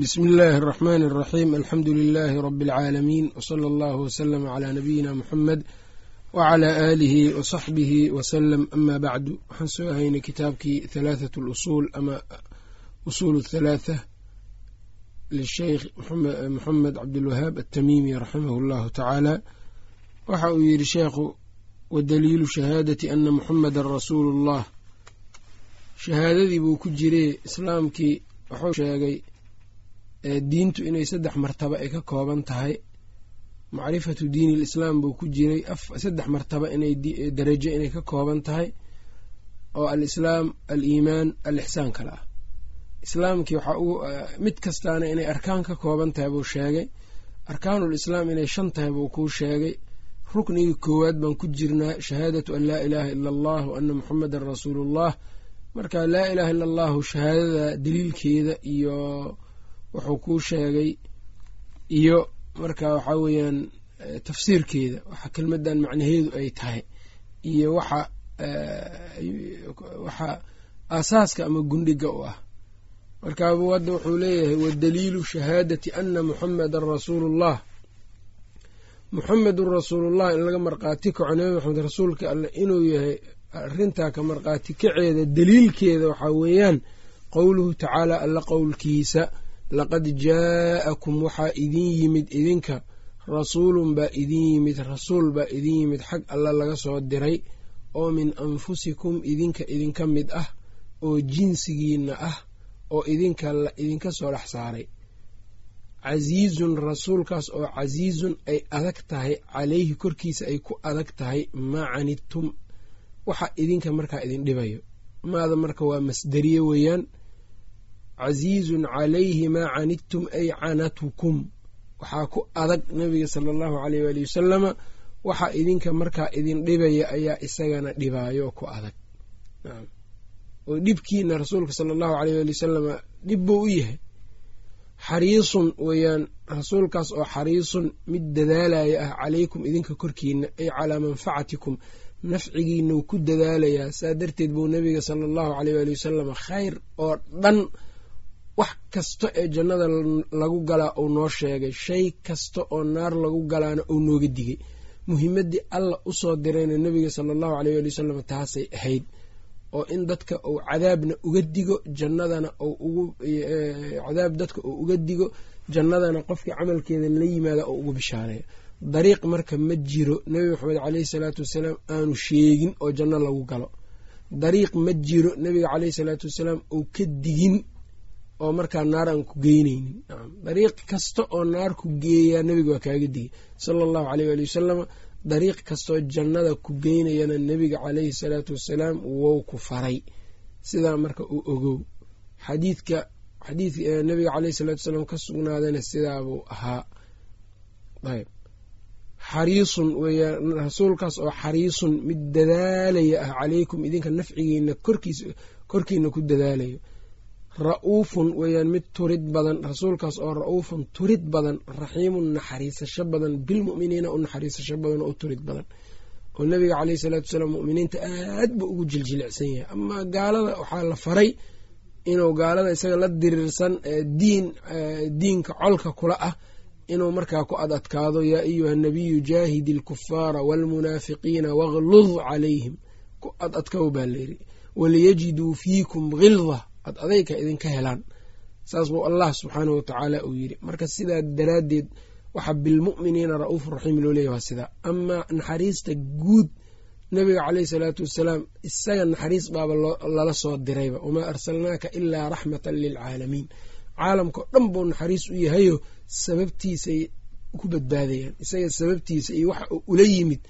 bismi illaahi araxmaani araxiim alxamdu lilaahi rabi alcaalamiin wsala allahu wasalama calaa nabiyina muxamed wacalaa aalihi wa saxbihi wasalam amaa bacdu waxaan soo ahaynay kitaabkii halaathatu lusuul ama usuulu halaatha lisheykh moxamed cabdilwahaab altamiimi raximahu allahu tacaala waxa uu yidhi sheekhu wadaliilu shahaadati ana muxamedan rasuulu ullah shahaadadii buu ku jire islaamkii wuxuu sheegay diintu inay saddex martaba ay ka kooban tahay. Macrifatu diini lislaam buu ku jiray saddex martaba inay darajo inay ka kooban tahay oo alislaam aliimaan alixsaan kale ah. Islaamkii waxaa ugu mid kastaana inay arkaan ka kooban tahay buu sheegay. Arkaanulislaam inay shan tahay buu kuu sheegay. Ruknigii koowaad baan ku jirnaa shahaadatu an laa ilaaha ila allah ana muxamedan rasuulullah. Marka laa ilaaha ila allahu shahaadada daliilkeeda iyo wuxuu kuu sheegay iyo marka waxaa weeyaan tafsiirkeeda waxa kelmadan macnaheedu ay tahay iyo waxa waxa aasaaska ama gundhiga u ah. Markaabuu hadda wuxuu leeyahay wadaliilu shahaadati ana muxamedan rasuulullah. Muxamedun rasuulullah in laga markhaati kaco nabi maxamed rasuulka alle inuu yahay arrintaa ka markhaati kaceeda daliilkeeda waxaa weeyaan qowluhu tacaala alla qowlkiisa laqad jaa'akum waxaa idin yimid idinka. Rasuulun baa idin yimid rasuul baa idin yimid xag alla laga soo diray oo min anfusikum idinka idinka mid ah oo jinsigiinna ah oo idinka la idinka soo dhex saaray. Casiizun rasuulkaas oo casiizun ay adag tahay calayhi korkiisa ay ku adag tahay maa canidtum waxa idinka markaa idin dhibayo. Maada marka waa masderiye weeyaan casiizun calayhi maa canidtum ay canatukum. Waxaa ku adag nabiga sala allahu aleyh waali wasalama waxa idinka markaa idin dhibaya ayaa isagana dhibaayo ku adag. Oo dhibkiina rasuulka sala allahu aleyh waali wasalama dhib buu u yahay. Xariisun weeyaan rasuulkaas oo xariisun mid dadaalaya ah calaykum idinka korkiina ay calaa manfacatikum nafcigiinau ku dadaalayaa. Saa darteed buu nabiga sala allahu aleyh waali wasalama khayr oo dhan wax kasta ee jannada lagu galaa uu noo sheegay shay kasta oo naar lagu galaana uu nooga digay. Muhimaddii alla u soo dirayna nebiga sala allahu aleyh waali wasalam taasay ahayd oo in dadka uu cadaabna uga digo jannadana cadaab dadka uu uga digo jannadana qofkii camalkeeda la yimaada oo ugu bishaareeyo dariiq marka ma jiro nebi maxamed caleyhi salaatu wasalaam aanu sheegin oo janno lagu galo. Dariiq ma jiro nebiga caleyhi salaatu wasalaam uu ka digin oo markaa naar aan ku geyneynin dariiq kasta oo naar ku geeyaa nebiga waa kaaga digay. Sala allahu aleyh waali wasalama dariiq kastaoo jannada ku geynayana nebiga caleyhi salaatu wasalaam wou ku faray. Sidaa marka uu ogow xadiidka xadiid nebiga caleyhi salaatu wasalaam ka sugnaadana sidaabuu ahaa. Ayb xariisun weeyaan rasuulkaas oo xariisun mid dadaalaya ah caleykum idinka nafcigiina korkiis korkiina ku dadaalayo ra'uufun weeyaan mid turid badan rasuulkaas oo ra'uufun turid badan raxiimun naxariisasho badan bilmu'miniina u naxariisasho badan oo u turid badan. Oo nabiga caleyhi salaatu wasalaam mu'miniinta aad buu ugu jiljilicsan yahay. Amaa gaalada waxaa la faray inuu gaalada isaga la diriirsan diin diinka colka kula ah inuu markaa ku ad adkaado yaa ayuha nabiyu jaahidi alkufaara waalmunaafiqiina waglud calayhim. Ku ad adkow baa layidhi waliyajiduu fiikum hilda ad adayka idinka helaan. Saas buu allah subxaanah watacaala uu yidhi. Marka sidaa daraaddeed waxaa bilmu'miniina ra'uufun raxiim loo leeyahy waa sidaa amaa naxariista guud nabiga caleyhi salaatu wasalaam isaga naxariis baaba lala soo dirayba. Wamaa arsalnaaka ilaa raxmatan lilcaalamiin caalamkao dhan buu naxariis u yahayo sababtiisay ku badbaadayaan. Isaga sababtiisa iyo waxa uu ula yimid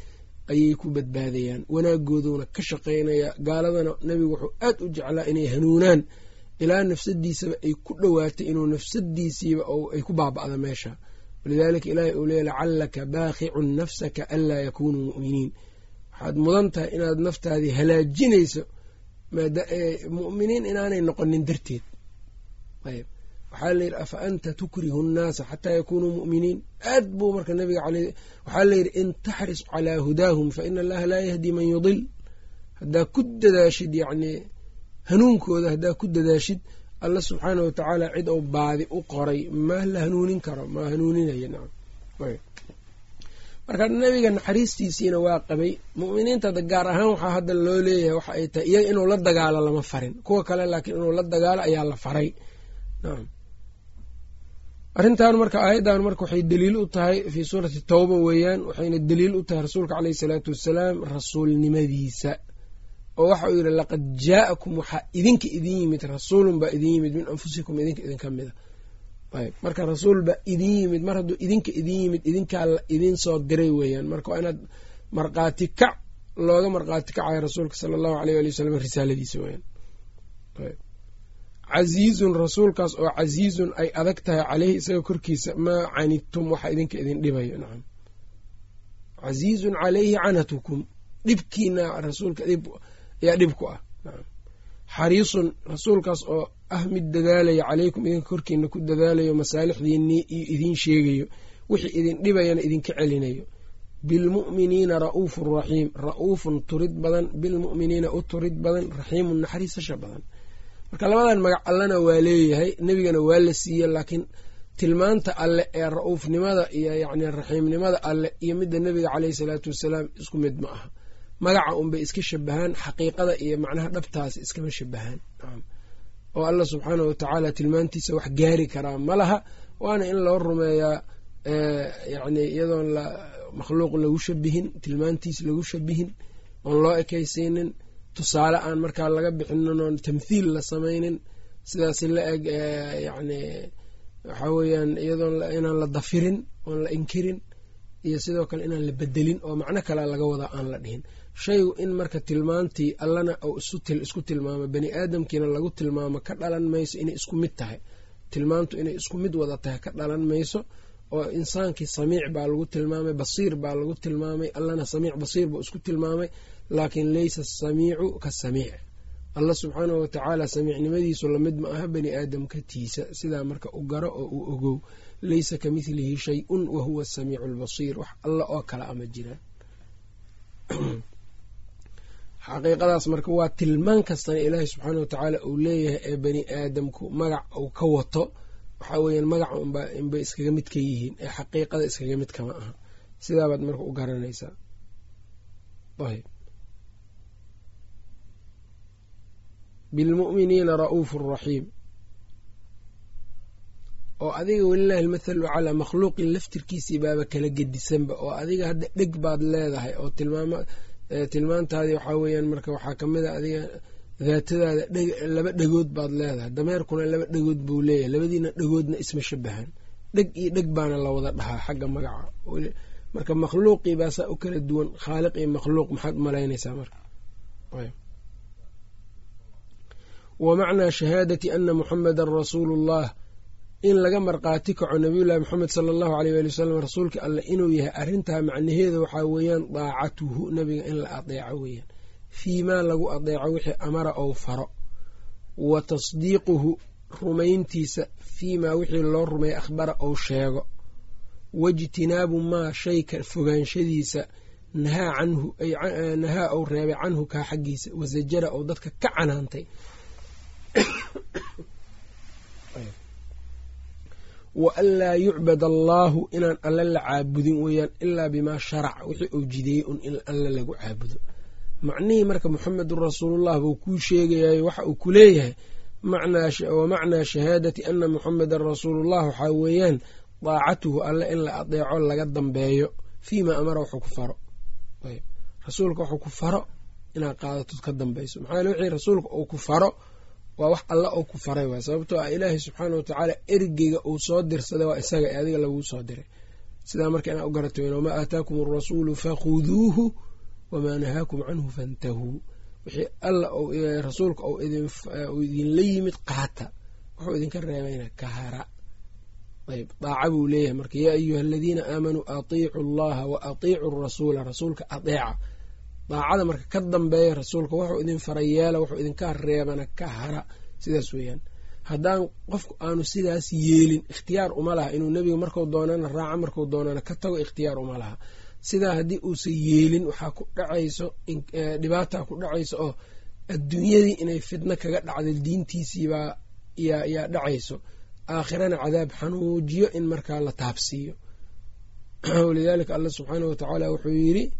ayay ku badbaadayaan. Wanaagooduna ka shaqaynaya. Gaaladana nebigu wuxuu aad u jeclaa inay hanuunaan ilaa nafsadiisaba ay ku dhowaatay inuu nafsadiisiiba ay ku baaba'da meesha. Walidaalika ilaahay uu leeya lacallaka baaqicun nafsaka anlaa yakunuu mu'miniin. Waxaad mudan tahay inaad naftaadii halaajinayso mu'miniin inaanay noqonin darteed. Ayb waxaa layidhi afa anta tukrihu nnaasa xataa yakunuu mu'miniin? Aad buu marka nabiga waxaa layidhi in taxris calaa hudaahum fa ina allaha laa yahdi man yudil. Haddaa ku dadaashid yacnii hanuunkooda haddaa ku dadaashid alla subxaana wa tacaala cid ou baadi u qoray ma la hanuunin karo ma hanuuninaya nacam marka nebiga naxariistiisiina waa qabay mu'miniinta gaar ahaan waxaa hadda loo leeyahay waxa ay tahay iyaga inuu la dagaalo lama farin. Kuwa kale laakiin inuu la dagaalo ayaa la faray arrintan marka aayaddan marka waxay daliil u tahay fii suurati tawba weeyaan waxayna daliil u tahay rasuulka caleyhi salaatu wassalaam rasuulnimadiisa oo waxa uu yidhi laqad jaa'akum waxaa idinka idin yimid rasuulun baa idin yimid min anfusikum idinka idinka mida ayb marka rasuul baa idin yimid mar hadduu idinka idin yimid idinkaa la idin soo diray weeyaan. Marka waa inaad markhaati kac looga markhaati kacayo rasuulka sala allahu aleyh ali wasalam risaaladiisa weyaan casiizun rasuulkaas oo casiizun ay adag tahay caleyhi isaga korkiisa maa canidtum waxa idinka idin dhibayo. Nacam. Casiizun caleyhi canatukum dhibkiina rasuulka ayaa dhib ku ah. Xariisun rasuulkaas oo ah mid dadaalaya caleykum idinka korkiina ku dadaalayo masaalixdiinii iyo idiin sheegayo. Wixii idin dhibayana idinka celinayo. Bilmu'miniina ra'uufun raxiim ra'uufun turid badan bilmu'miniina u turid badan raxiimun naxariisasha badan. Marka labadan magac allena waa leeyahay nebigana waa la siiye laakiin tilmaanta alle ee ra'uufnimada iyo yacni raxiimnimada alle iyo midda nebiga caleyhi salaatu wasalaam isku mid ma aha magaca unbay iska shabahaan xaqiiqada iyo macnaha dhabtaasi iskama shabahaan. Oo alla subxaanahu watacaala tilmaantiisa wax gaari karaa ma laha. Waana in loo rumeeyaa yacni iyadoon la makhluuq lagu shabihin tilmaantiis lagu shabihin oon loo ekaysiinin. Tusaale aan markaa laga bixinin oon tamthiil la samaynin sidaas la eg yacni waxaa weeyaan iyadoon inaan la dafirin oon la inkirin iyo sidoo kale inaan la bedelin oo macno kalea laga wadaa aan la dhihin shaygu in marka tilmaantii allana uu isku tilmaamo bani aadamkiina lagu tilmaamo ka dhalan mayso inay isku mid tahay. Tilmaantu inay isku mid wada tahay ka dhalan mayso oo insaankii samiic baa lagu tilmaamay basiir baa lagu tilmaamay allana samiic basiir buu isku tilmaamay laakiin laysa asamiicu ka samiic. Allah subxaanahu watacaala samiicnimadiisu la mid ma aha bani aadamka tiisa sidaa marka u garo oo uu ogow laysa ka midlihi shay-un wa huwa asamiicu albasiir wax alla oo kale ama jiraan xaqiiqadaas marka waa tilmaan kastana ilaahay subxaana watacaala uu leeyahay ee bani aadamku magac uu ka wato. Waxaa weeyaan magaca unbay iskaga mid ka yihiin ee xaqiiqada iskaga mid kama aha. Sidaabaad marka u garanaysaa. Ayb bilmu'miniina ra'uufu raxiim. Oo adiga welilahi almathalu calaa makhluuqin laftirkiisii baaba kala gedisanba oo adiga hadda dheg baad leedahay oo tilmaamo tilmaantaadii waxaa weeyaan marka waxaa ka mid a adiga daatadaada laba dhegood baad leedahay. Dameerkuna laba dhegood buu leeyahay. Labadiina dhegoodna isma shabahan dheg iyo dheg baana la wada dhahaa xagga magaca. Marka makhluuqii baa saa u kala duwan khaaliq iyo makhluuq maxaad umalaynaysaa marka. Wa macnaa shahaadati ana muxamedan rasuulu ullah in laga markhaati kaco nabiyullahi moxamed sala allahu aleyh waali wasalam rasuulka alleh inuu yahay arrintaa macnaheeda waxaa weeyaan daacatuhu nabiga in la adeeco weeyaan. Fii maa lagu adeeco wixii amara ou faro. Wa tasdiiquhu rumayntiisa fii maa wixii loo rumeeya akhbara ou sheego. Waijtinaabu maa shayka fogaanshadiisa nahaa canhu nahaa ou reebay canhu kaa xaggiisa. Wasajara ou dadka ka canaantay wa an laa yucbad allaahu inaan alle la caabudin weeyaan ilaa bimaa sharac wixii uu jideeyey un in alle lagu caabudo macnihii marka muxamedun rasuulullah buu kuu sheegayayo waxa uu ku leeyahay wa macnaa shahaadati ana muxamedan rasuulullah waxaa weeyaan daacatuhu alle in la adeeco laga dambeeyo fii maa amara wuxuu ku faro rasuulka wuxuu ku faro inaad qaadatod ka dambayso maxaa wixii rasuulka uu ku faro waa wax alla oo ku faray waay sababtoo ah ilaahay subxaana watacaala ergeyga uu soo dirsaday waa isaga ee adiga laguu soo diray. Sidaa marka inaa u garato weyn wamaa aataakum arasuulu fakhuduuhu wamaa nahaakum canhu fantahuu wixii alla rasuulka uu idinla yimid qaata wuxuu idinka reebayna ka hara ayb daaca buu leeyahay marka yaa ayuha aladiina aamanuu atiicu allaha wa rasuula. Rasuulka adeeca daacada marka ka dambeeya rasuulka wuxuu idin faray yeela wuxuu idinka reebana ka hara. Sidaas weeyaan. Haddaan qofku aanu sidaas yeelin ikhtiyaar uma laha. Inuu nebiga marku doonana raaco marku doonana ka tago ikhtiyaar uma laha. Sidaa haddii uusan yeelin waxaa ku dhacayso dhibaataa ku dhacayso oo adduunyadii inay fidno kaga dhacdo diintiisiibaa yaa dhacayso. Aakhirana cadaab xanuujiyo in markaa la taabsiiyo. Walidaalika alla subxaanah watacaala wuxuu yidhi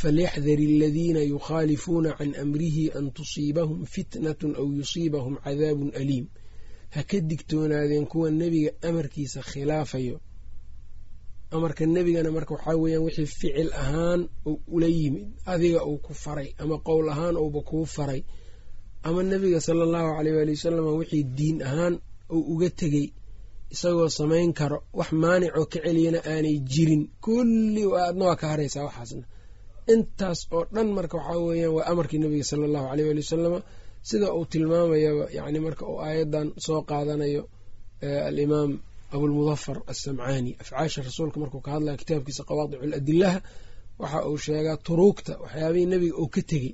falyaxdar aladiina yukhaalifuuna can amrihi an tusiibahum fitnatun aw yusiibahum cadaabun aliim ha ka digtoonaadeen kuwa nebiga amarkiisa khilaafayo amarka nebigana marka waxaa weeyaan wixii ficil ahaan uu ula yimid adiga uu ku faray ama qowl ahaan uuba kuu faray ama nebiga sala allahu caleyh waali wasalam wixii diin ahaan uu uga tegey isagoo samayn karo wax maanicoo ka celiyana aanay jirin kulli adna waa ka haraysaa waxaasna intaas oo dhan marka waxaa weeyaan waa amarkii nebiga sala allahu caleyh waali wasalama sida uu tilmaamayaba yacni marka uu aayadan soo qaadanayo alimaam abulmudafar assamcaani afcaasha rasuulka markuu ka hadlaya kitaabkiisa qawaadicu ladilaha waxa uu sheegaa turuugta waxyaabihii nebiga uu ka tegey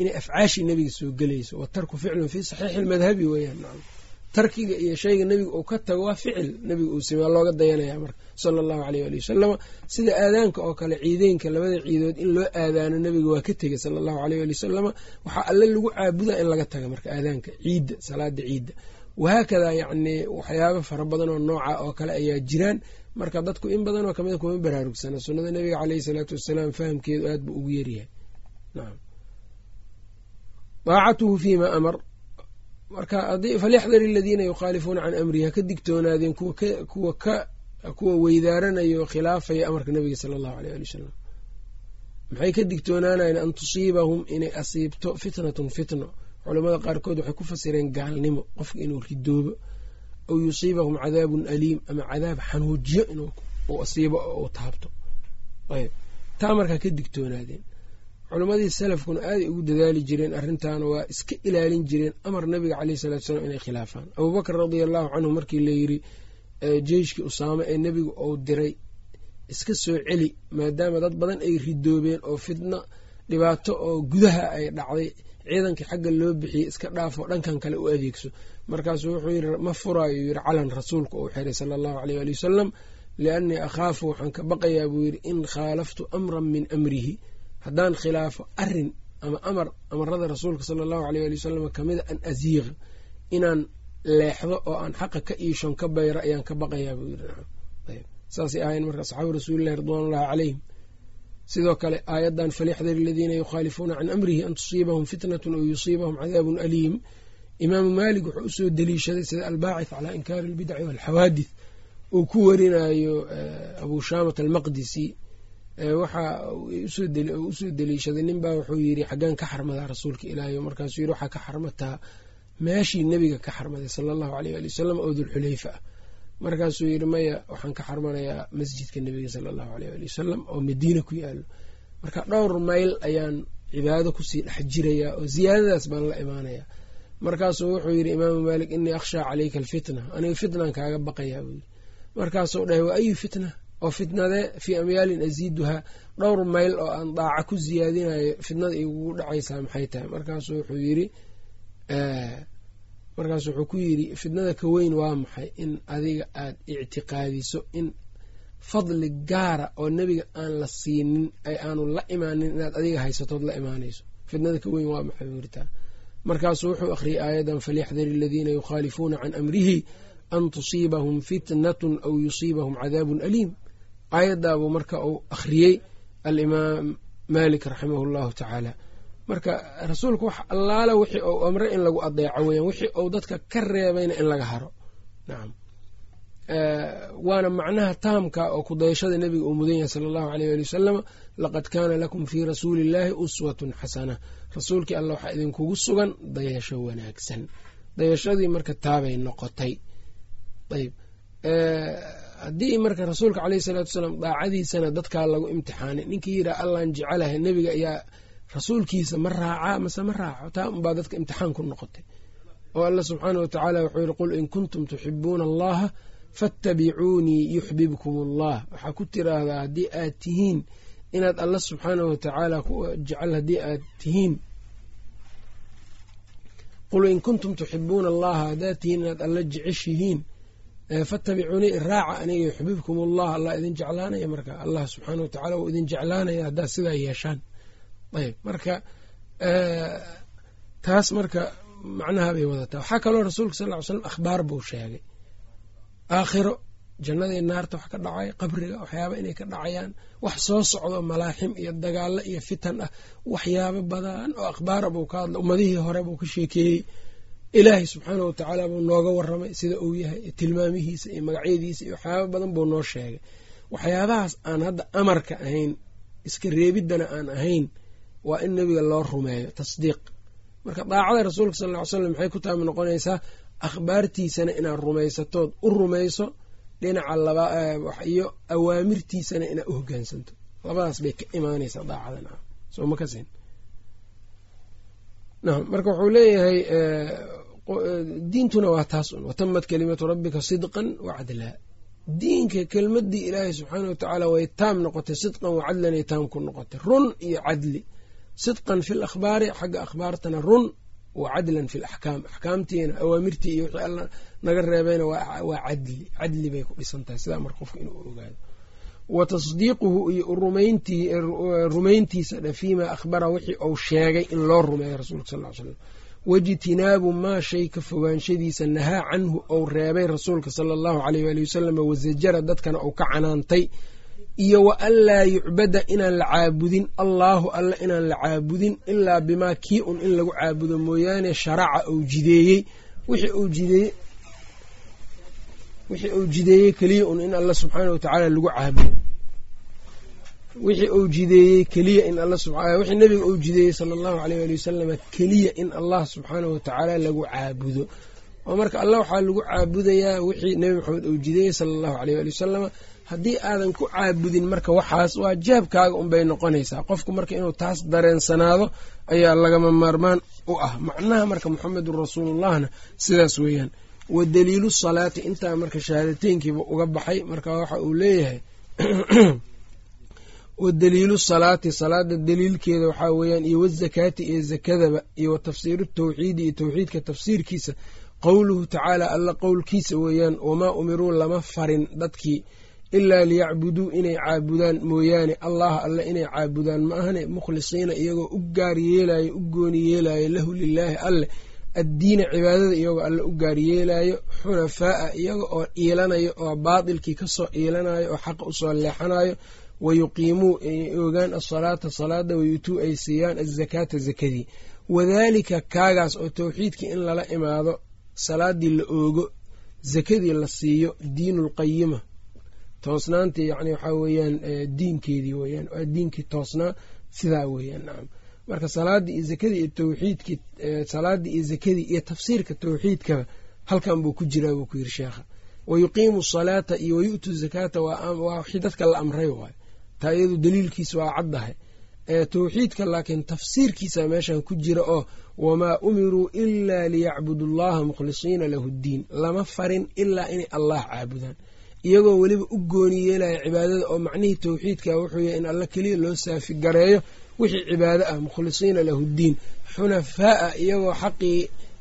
inay afcaashii nebiga soo gelayso wa tarku ficlun fii saxiixi lmadhabi weeyaan tarkiga iyo shayga nebiga uu ka tago waa ficil nebiga uu sameya looga dayanaya marka sala allahu aleyh ali wasalama sida aadaanka oo kale ciideynka labada ciidood in loo aadaano nebiga waa ka tegey sala allahu aleyh ali wasalama waxaa alle lagu caabudaa in laga taga marka aadaanka ciidda salaada ciidda wahaakadaa yacni waxyaaba fara badan oo nooca oo kale ayaa jiraan. Marka dadku in badan oo kamida kuma baraarugsana sunnada nebiga caleyhi salaatu wasalaam fahamkeedu aad buu ugu yaryahay nacam daacatuhu fiima amar. Marka falyaxdar aladiina yukhaalifuuna can amrihi ha ka digtoonaadeen kuwa kuwa weydaaranaya khilaafaya amarka nebiga sala allahu aleyh ali wasalam maxay ka digtoonaanayeen an tusiibahum inay asiibto fitnatun fitno? Culamada qaarkood waxay ku fasireen gaalnimo qofka inuu ridoobo aw yusiibahum cadaabun aliim ama cadaab xanuujiyo inuu asiibo uu taabto. Ayb. Taa markaa ka digtoonaadeen. Culammadii salafkuna aaday ugu dadaali jireen arrintaana waa iska ilaalin jireen amar nabiga caleyh salatu salaam inay khilaafaan. Abuubakr radia allahu canhu markii layiri jeyshkii usaame ee nebigu uu diray iska soo celi maadaama dad badan ay ridoobeen oo fitno dhibaato oo gudaha ay dhacday ciidankii xagga loo bixiyey iska dhaafo dhankan kale u adeegso. Markaasuu wuxuu yiri ma furaayo yiri calan rasuulka uu xiray sala allahu aleyh ali wasalam liannii akhaafu waxaan ka baqayaa buu yidhi in khaalaftu amran min amrihi. Haddaan khilaafo arrin ama amar amarada rasuulka sala allahu aleyh ali wasalam kamida an asiiqa inaan leexdo oo aan xaqa ka iishon ka bayro ayaan ka baqayaa buu yiri saasay ahayn marka asxaabu rasuulillahi ridwanullahi caleyhim sidoo kale aayadan falyaxdar aladiina yukhaalifuuna can amrihi an tusiibahum fitnatun aw yusiibahum cadaabun aliim. Imaamu maalik wuxuu u soo deliishaday sida albaacith calaa inkaari albidaci walxawaadith uu ku warinayo abu shaamat almaqdisi. Waxa u soo deliishaday. Ninbaa wuxuu yiri xaggaan ka xarmadaa rasuulka ilaahay markaasuu yiri waxaa ka xarmataa meeshii nebiga ka xarmaday sala allahu aleyh ali wasalam oo dulxulayfa ah markaasuu yiri maya waxaan ka xarmanayaa masjidka nebiga sala allahu aleyh ali wasalam oo madiina ku yaalo marka dhowr mayl ayaan cibaado ku sii dhex jirayaa oo ziyaadadaas baan la imaanayaa. Markaasuu wuxuu yiri imaamu maalik inii akhshaa caleyka alfitna aniga fitnaan kaaga baqayaa buu yiri markaasuu dhahay wa ayu fitna? oo fitnadee fii amyaalin asiiduhaa dhowr mayl oo aan daaca ku siyaadinayo fitnada igugu dhacaysaa maxay tahay? Markaasuu wuxuu yiri markaas wuxuu ku yidhi fitnada ka weyn waa maxay? In adiga aad ictiqaadiso in fadli gaara oo nebiga aan la siinin ay aanu la imaanin inaad adiga haysatood la imaanayso. Fitnada ka weyn waa maxay weritaa markaasuu wuxuu akhriyay aayadan falyaxdar aladiina yukhaalifuuna can amrihi an tusiibahum fitnatun aw yusiibahum cadaabun aliim. Aayadaabuu marka uu akhriyey alimaam maalik raximahu llahu tacaala marka rasuulku wax allaala wixii uu amre in lagu adeeco weyaan wixii uu dadka ka reebayna in laga haro. Nacam waana macnaha taamka oo kudayashada nebiga uu mudan yahay sala allahu aleyh ali wasalama laqad kaana lakum fii rasuuli illaahi uswatun xasana. Rasuulkii alla waxaa idinkugu sugan dayasho wanaagsan. Dayashadii marka taabay noqotay. Ayb haddii marka rasuulka caleyhi salaatu wasalaam daacadiisana dadkaa lagu imtixaanay ninkii yiraa allaan jecelahay nebiga ayaa rasuulkiisa ma raacaa mase ma raaco. Taa unbaa dadka imtixaan ku noqotay. Oo alla subxaana wa tacaala wuxuu yihi qul in kuntum tuxibuuna allaha fattabicuunii yuxbibkum allah waxaa ku tiraahdaa haddii aad tihiin inaad alla subxaana wa tacaala ku jecel haddii aad tihiin qul in kuntum tuxibuuna allaha haddaad tihiin inaad alla jeceshihiin fattabicuunii iraaca aniga yuxbibkum allah allah idin jeclaanaya marka. Allah subxaana wa tacala wuu idin jeclaanaya haddaad sidaa yeeshaan ayb marka taas marka macnaha bay wadataa. Waxaa kaloo rasuulka sal ly slam akhbaar buu sheegay. Aakhiro jannadii naarta wax ka dhacay qabriga waxyaaba inay ka dhacayaan wax soo socdo malaaxim iyo dagaalo iyo fitan ah waxyaabo badan oo akhbaara buu ka hadla ummadihii hore buu ka sheekeeyey. Ilaahay subxaanah watacaala buu nooga waramay sida uu yahay tilmaamihiisa iyo magacyadiisa iyo waxyaaba badan buu noo sheegay. Waxyaabahaas aan hadda amarka ahayn iska reebiddana aan ahayn waa in nebiga loo rumeeyo tasdiiq. Marka daacada rasuulka sal ly slam maxay ku taami noqonaysaa? Akhbaartiisana inaad rumaysatood u rumayso dhinaca laba iyo awaamirtiisana inaad u hogaansanto. Labadaas bay ka imaanaysaa daacadan soo ma kasin marka wuxuu leeyahay diintuna waa taas un. Watamad kalimatu rabbika sidqan wa cadlaa diinka kelmadii ilaahay subxaana wa tacaala way taam noqotay sidqan wa cadlan ay taam ku noqotay. Run iyo cadli sidqan fi lakhbaari xagga akhbaartana run wa cadlan fi laxkaam axkaamtiina awaamirtii iyo wixii alla naga reebayna waa cadli. Cadli bay ku dhisan tahay sidaa marka qofka inuu ogaado. Wa tasdiiquhu iyo rumayntiisa dha fiimaa akhbara wixii uu sheegay in loo rumeeyo rasuulka sal ly slam waijtinaabu maa shay ka fogaanshadiisa nahaa canhu ou reebay rasuulka sala allahu aleyh waali wasalam wasajara dadkana uu ka canaantay iyo wa anlaa yucbada inaan la caabudin allaahu alla inaan la caabudin ilaa bimaa kii un in lagu caabudo mooyaane sharaca uu jideeyey wixii uu jideeyey wixii uu jideeyey keliya un in alla subxaana wa tacaala lagu caabudo. Wixii uu jideeyey keliya in alla wixii nebiga uu jideeyey sala allahu aleyh waali wasalama keliya in allah subxaana wa tacaala lagu caabudo oo marka allah waxaa lagu caabudayaa wixii nebi maxamed uu jideeyey sala allahu aleyh waali wasalama haddii aadan ku caabudin marka waxaas waa jeebkaaga unbay noqonaysaa. Qofku marka inuu taas dareensanaado ayaa lagama maarmaan u ah. Macnaha marka muxamedun rasuulullahna sidaas weeyaan wa daliilu salaati intaa marka shahaadateynkiiba uga baxay marka waxa uu leeyahay wa daliilu salaati salaada daliilkeeda waxaa weeyaan iyo wazakaati iyo zakadaba iyo wa tafsiiru tawxiidi iyo towxiidka tafsiirkiisa qowluhu tacaala alla qowlkiisa weeyaan wamaa umiruu lama farin dadkii ilaa liyacbuduu inay caabudaan mooyaane. Allah alle inay caabudaan ma ahane mukhlisiina iyagoo u gaar yeelayo u gooni yeelayo lahu lilaahi alleh addiina cibaadada iyagoo alle u gaar yeelayo xunafaa'a iyaga oo iilanayo oo baatilkii ka soo iilanayo oo xaqa u soo leexanayo wayuqiimuu ay ogaan asalaata salaada wayutuu ay siiyaan azakaata zakadii. Wadaalika kaagaas oo towxiidkii in lala imaado salaadii la oogo zakadii la siiyo diinulqayima toosnaantii yani waxaa weeyaan diinkeedii weyaan waa diinkii toosnaa sidaa weeyaan nacam marka salaadii iyo zakadii iyo towxiidkii salaadii iyo zakadii iyo tafsiirka towxiidkaba halkan buu ku jiraa buu ku yiri sheekha. Wayuqiimu salaata iyo wayu'tu zakaata waa wixii dadka la amray waayo. Taa iyadu daliilkiisa waa caddahay towxiidka laakiin tafsiirkiisa meeshan ku jira oo wamaa umiruu ilaa liyacbudu allaha mukhlisiina lahu ddiin lama farin ilaa inay allah caabudaan. Iyagoo weliba u gooni yeelaya cibaadada oo macnihii towxiidka wuxuu yahay in alla keliya loo saafi gareeyo wixii cibaado ah mukhlisiina lahu ddiin xunafaa'a iyagoo xaqii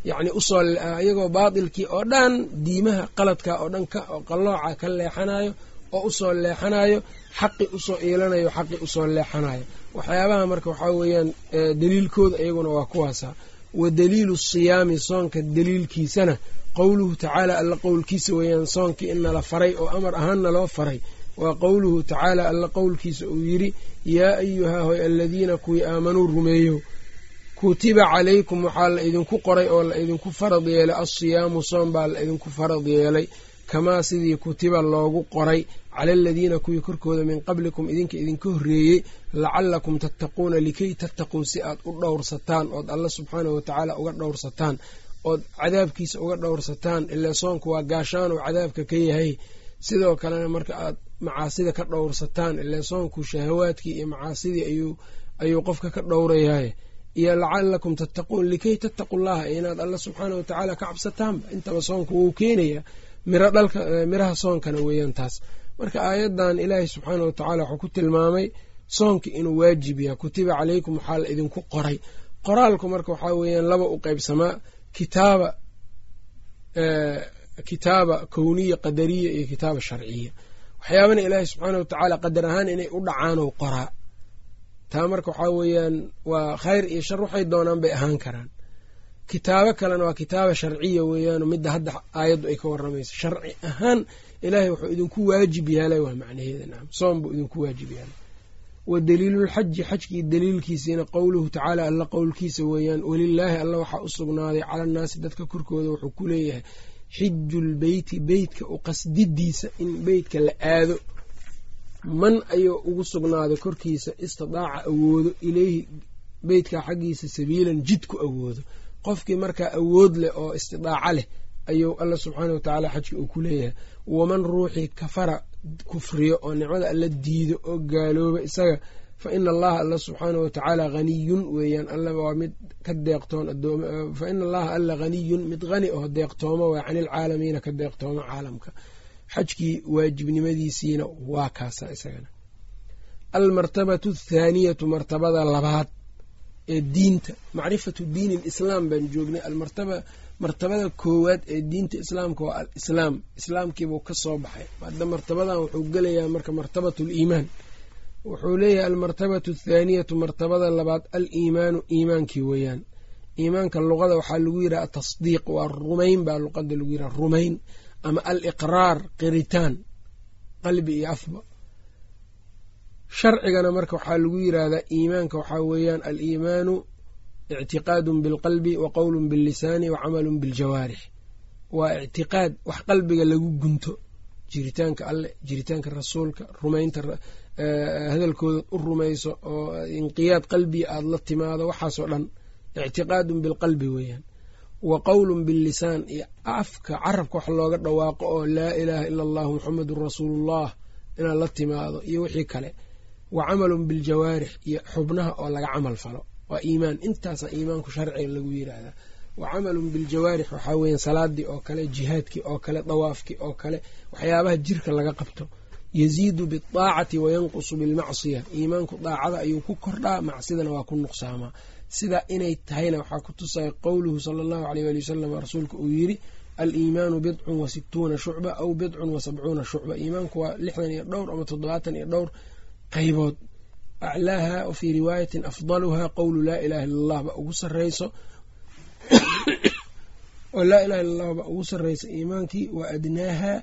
yacni u soo iyagoo baatilkii oo dhan diimaha qaladka oo dhan oo qallooca ka leexanayo oo u soo leexanayo xaqi u soo iilanayo xaqi u soo leexanayo waxyaabaha marka waxaa weeyaan daliilkooda iyaguna waa kuwaasa. Wa daliilu siyaami soonka daliilkiisana. Qowluhu tacaala alla qowlkiisa weeyaan soonkii in nala faray oo amar ahaanna loo faray. Waa qowluhu tacaala alla qowlkiisa uu yidhi yaa ayuhaa hoy aladiina kuwii aamanuu rumeeyo. Kutiba calaykum waxaa la idinku qoray oo la idinku farad yeelay. Alsiyaamu soom baa la idinku farad yeelay kamaa sidii kutiba loogu qoray cala aladiina kuwii korkooda min qablikum idinka idinka horreeyey lacalakum tattaquuna likay tattaquu si aad u dhowrsataan ood alla subxaanahu watacaala uga dhowrsataan ood cadaabkiisa uga dhowrsataan ilaa soonku waa gaashaan oo cadaabka ka yahay. Sidoo kalena marka aad macaasida ka dhowrsataan ilaa soonku shahawaadkii iyo macaasidii ayuu qofka ka dhowrayahay. Iyo lacalakum tattaquun likay tattaqu llaha inaad alla subxaana watacaala ka cabsataanba intaba soonku wuu keenayaa miro dhalka miraha soonkana weeyaan taas. Marka aayaddan ilaahay subxaana watacaala wuxuu ku tilmaamay soonka inuu waajib yahay. Kutiba calaykum waxaa la idinku qoray. Qoraalku marka waxaa weeyaan laba u qeybsamaa kitaaba kitaaba kowniya qadariya iyo kitaaba sharciya. Waxyaabana ilaahay subxaana watacaala qadar ahaan inay u dhacaanoo qoraa. Taa marka waxaa weeyaan waa khayr iyo shar waxay doonaan bay ahaan karaan kitaabo kalena waa kitaaba sharciya weeyaano midda hadda aayaddu ay ka waramayso sharci ahaan ilaahay wuxuu idinku waajib yaalay waa macnaheeda nacam soom buu idinku waajib yaalay. Wa daliilulxaji xajkii daliilkiisiina qowluhu tacaala alla qowlkiisa weeyaan welilaahi alla waxaa u sugnaaday cala annaasi dadka korkooda wuxuu ku leeyahay xijulbeyti beytka u qasdidiisa in beytka la aado. Man ayuu ugu sugnaaday korkiisa istidaaca awoodo ileyhi beytkaa xaggiisa sabiilan jid ku awoodo qofkii markaa awood leh oo istidaaca leh ayuu alla subxaana watacaala xajka uu ku leeyahay. Waman ruuxii kafara kufriyo oo nicmada alla diido oo gaalooba isaga fa ina allaha alla subxaana watacaala haniyun weeyaan. Alla waa mid ka deeqtoon fa ina allaha alla haniyun mid hani oo deeqtoomo waa cani ilcaalamiina ka deeqtoomo caalamka. Xajkii waajibnimadiisiina waa kaasa isagana. Almartabatu athaaniyatu martabada labaad ee diinta. Macrifatu diini lislaam baan joognay. Almartaba martabada koowaad ee diinta islaamka waa alislaam. Islaamkiibuu ka soo baxay. Hadda martabadan wuxuu gelayaa marka martabatu liimaan wuxuu leeyahay almartabatu athaaniyatu martabada labaad aliimaanu iimaankii weeyaan. Iimaanka luqada waxaa lagu yidhaha atasdiiq waa rumayn baa luqada lagu yidhaha rumayn ama aliqraar qiritaan qalbi iyo afba sharcigana marka waxaa lagu yidhaahdaa iimaanka waxaa weeyaan aliimaanu ictiqaadun bilqalbi wa qowlun billisaani wa camalun biljawaarix. Waa ictiqaad wax qalbiga lagu gunto jiritaanka alleh jiritaanka rasuulka rumaynta hadalkooda u rumayso oo inqiyaad qalbiga aada la timaado waxaasoo dhan ictiqaadun bilqalbi weeyaan. Wa qowlun billisaan iyo afka carabka wax looga dhawaaqo oo laa ilaaha ila allahu muxamedun rasuulullah inaad la timaado iyo wixii kale wa camalun biljawaarix iyo xubnaha oo laga camal falo. Waa iimaan. Intaasa iimaanku sharciga lagu yiraahdaa. Wa camalun biljawaarix waxaa weya salaadii oo kale jihaadkii oo kale dawaafkii oo kale waxyaabaha jirka laga qabto. Yaziidu bidaacati wayanqusu bilmacsiya iimaanku daacada ayuu ku kordhaa macsidana waa ku nuqsaamaa. Sidaa inay tahayna waxaa ku tusaya qowluhu sala allahu aleyh ali wasalam rasuulka uu yiri aliimaanu bidcun wa situuna shucba aw bidcun wa sabcuuna shucba. Iimaanku waa lixdan iyo dhowr ama toddobaatan iyo dhowr qaybood aclaaha wa fii riwaayatin afdaluha qowlu laa ilaha illa allah ba ugu sareyso oo laa ilaha illa allah ugu sareyso iimaankii wa adnaaha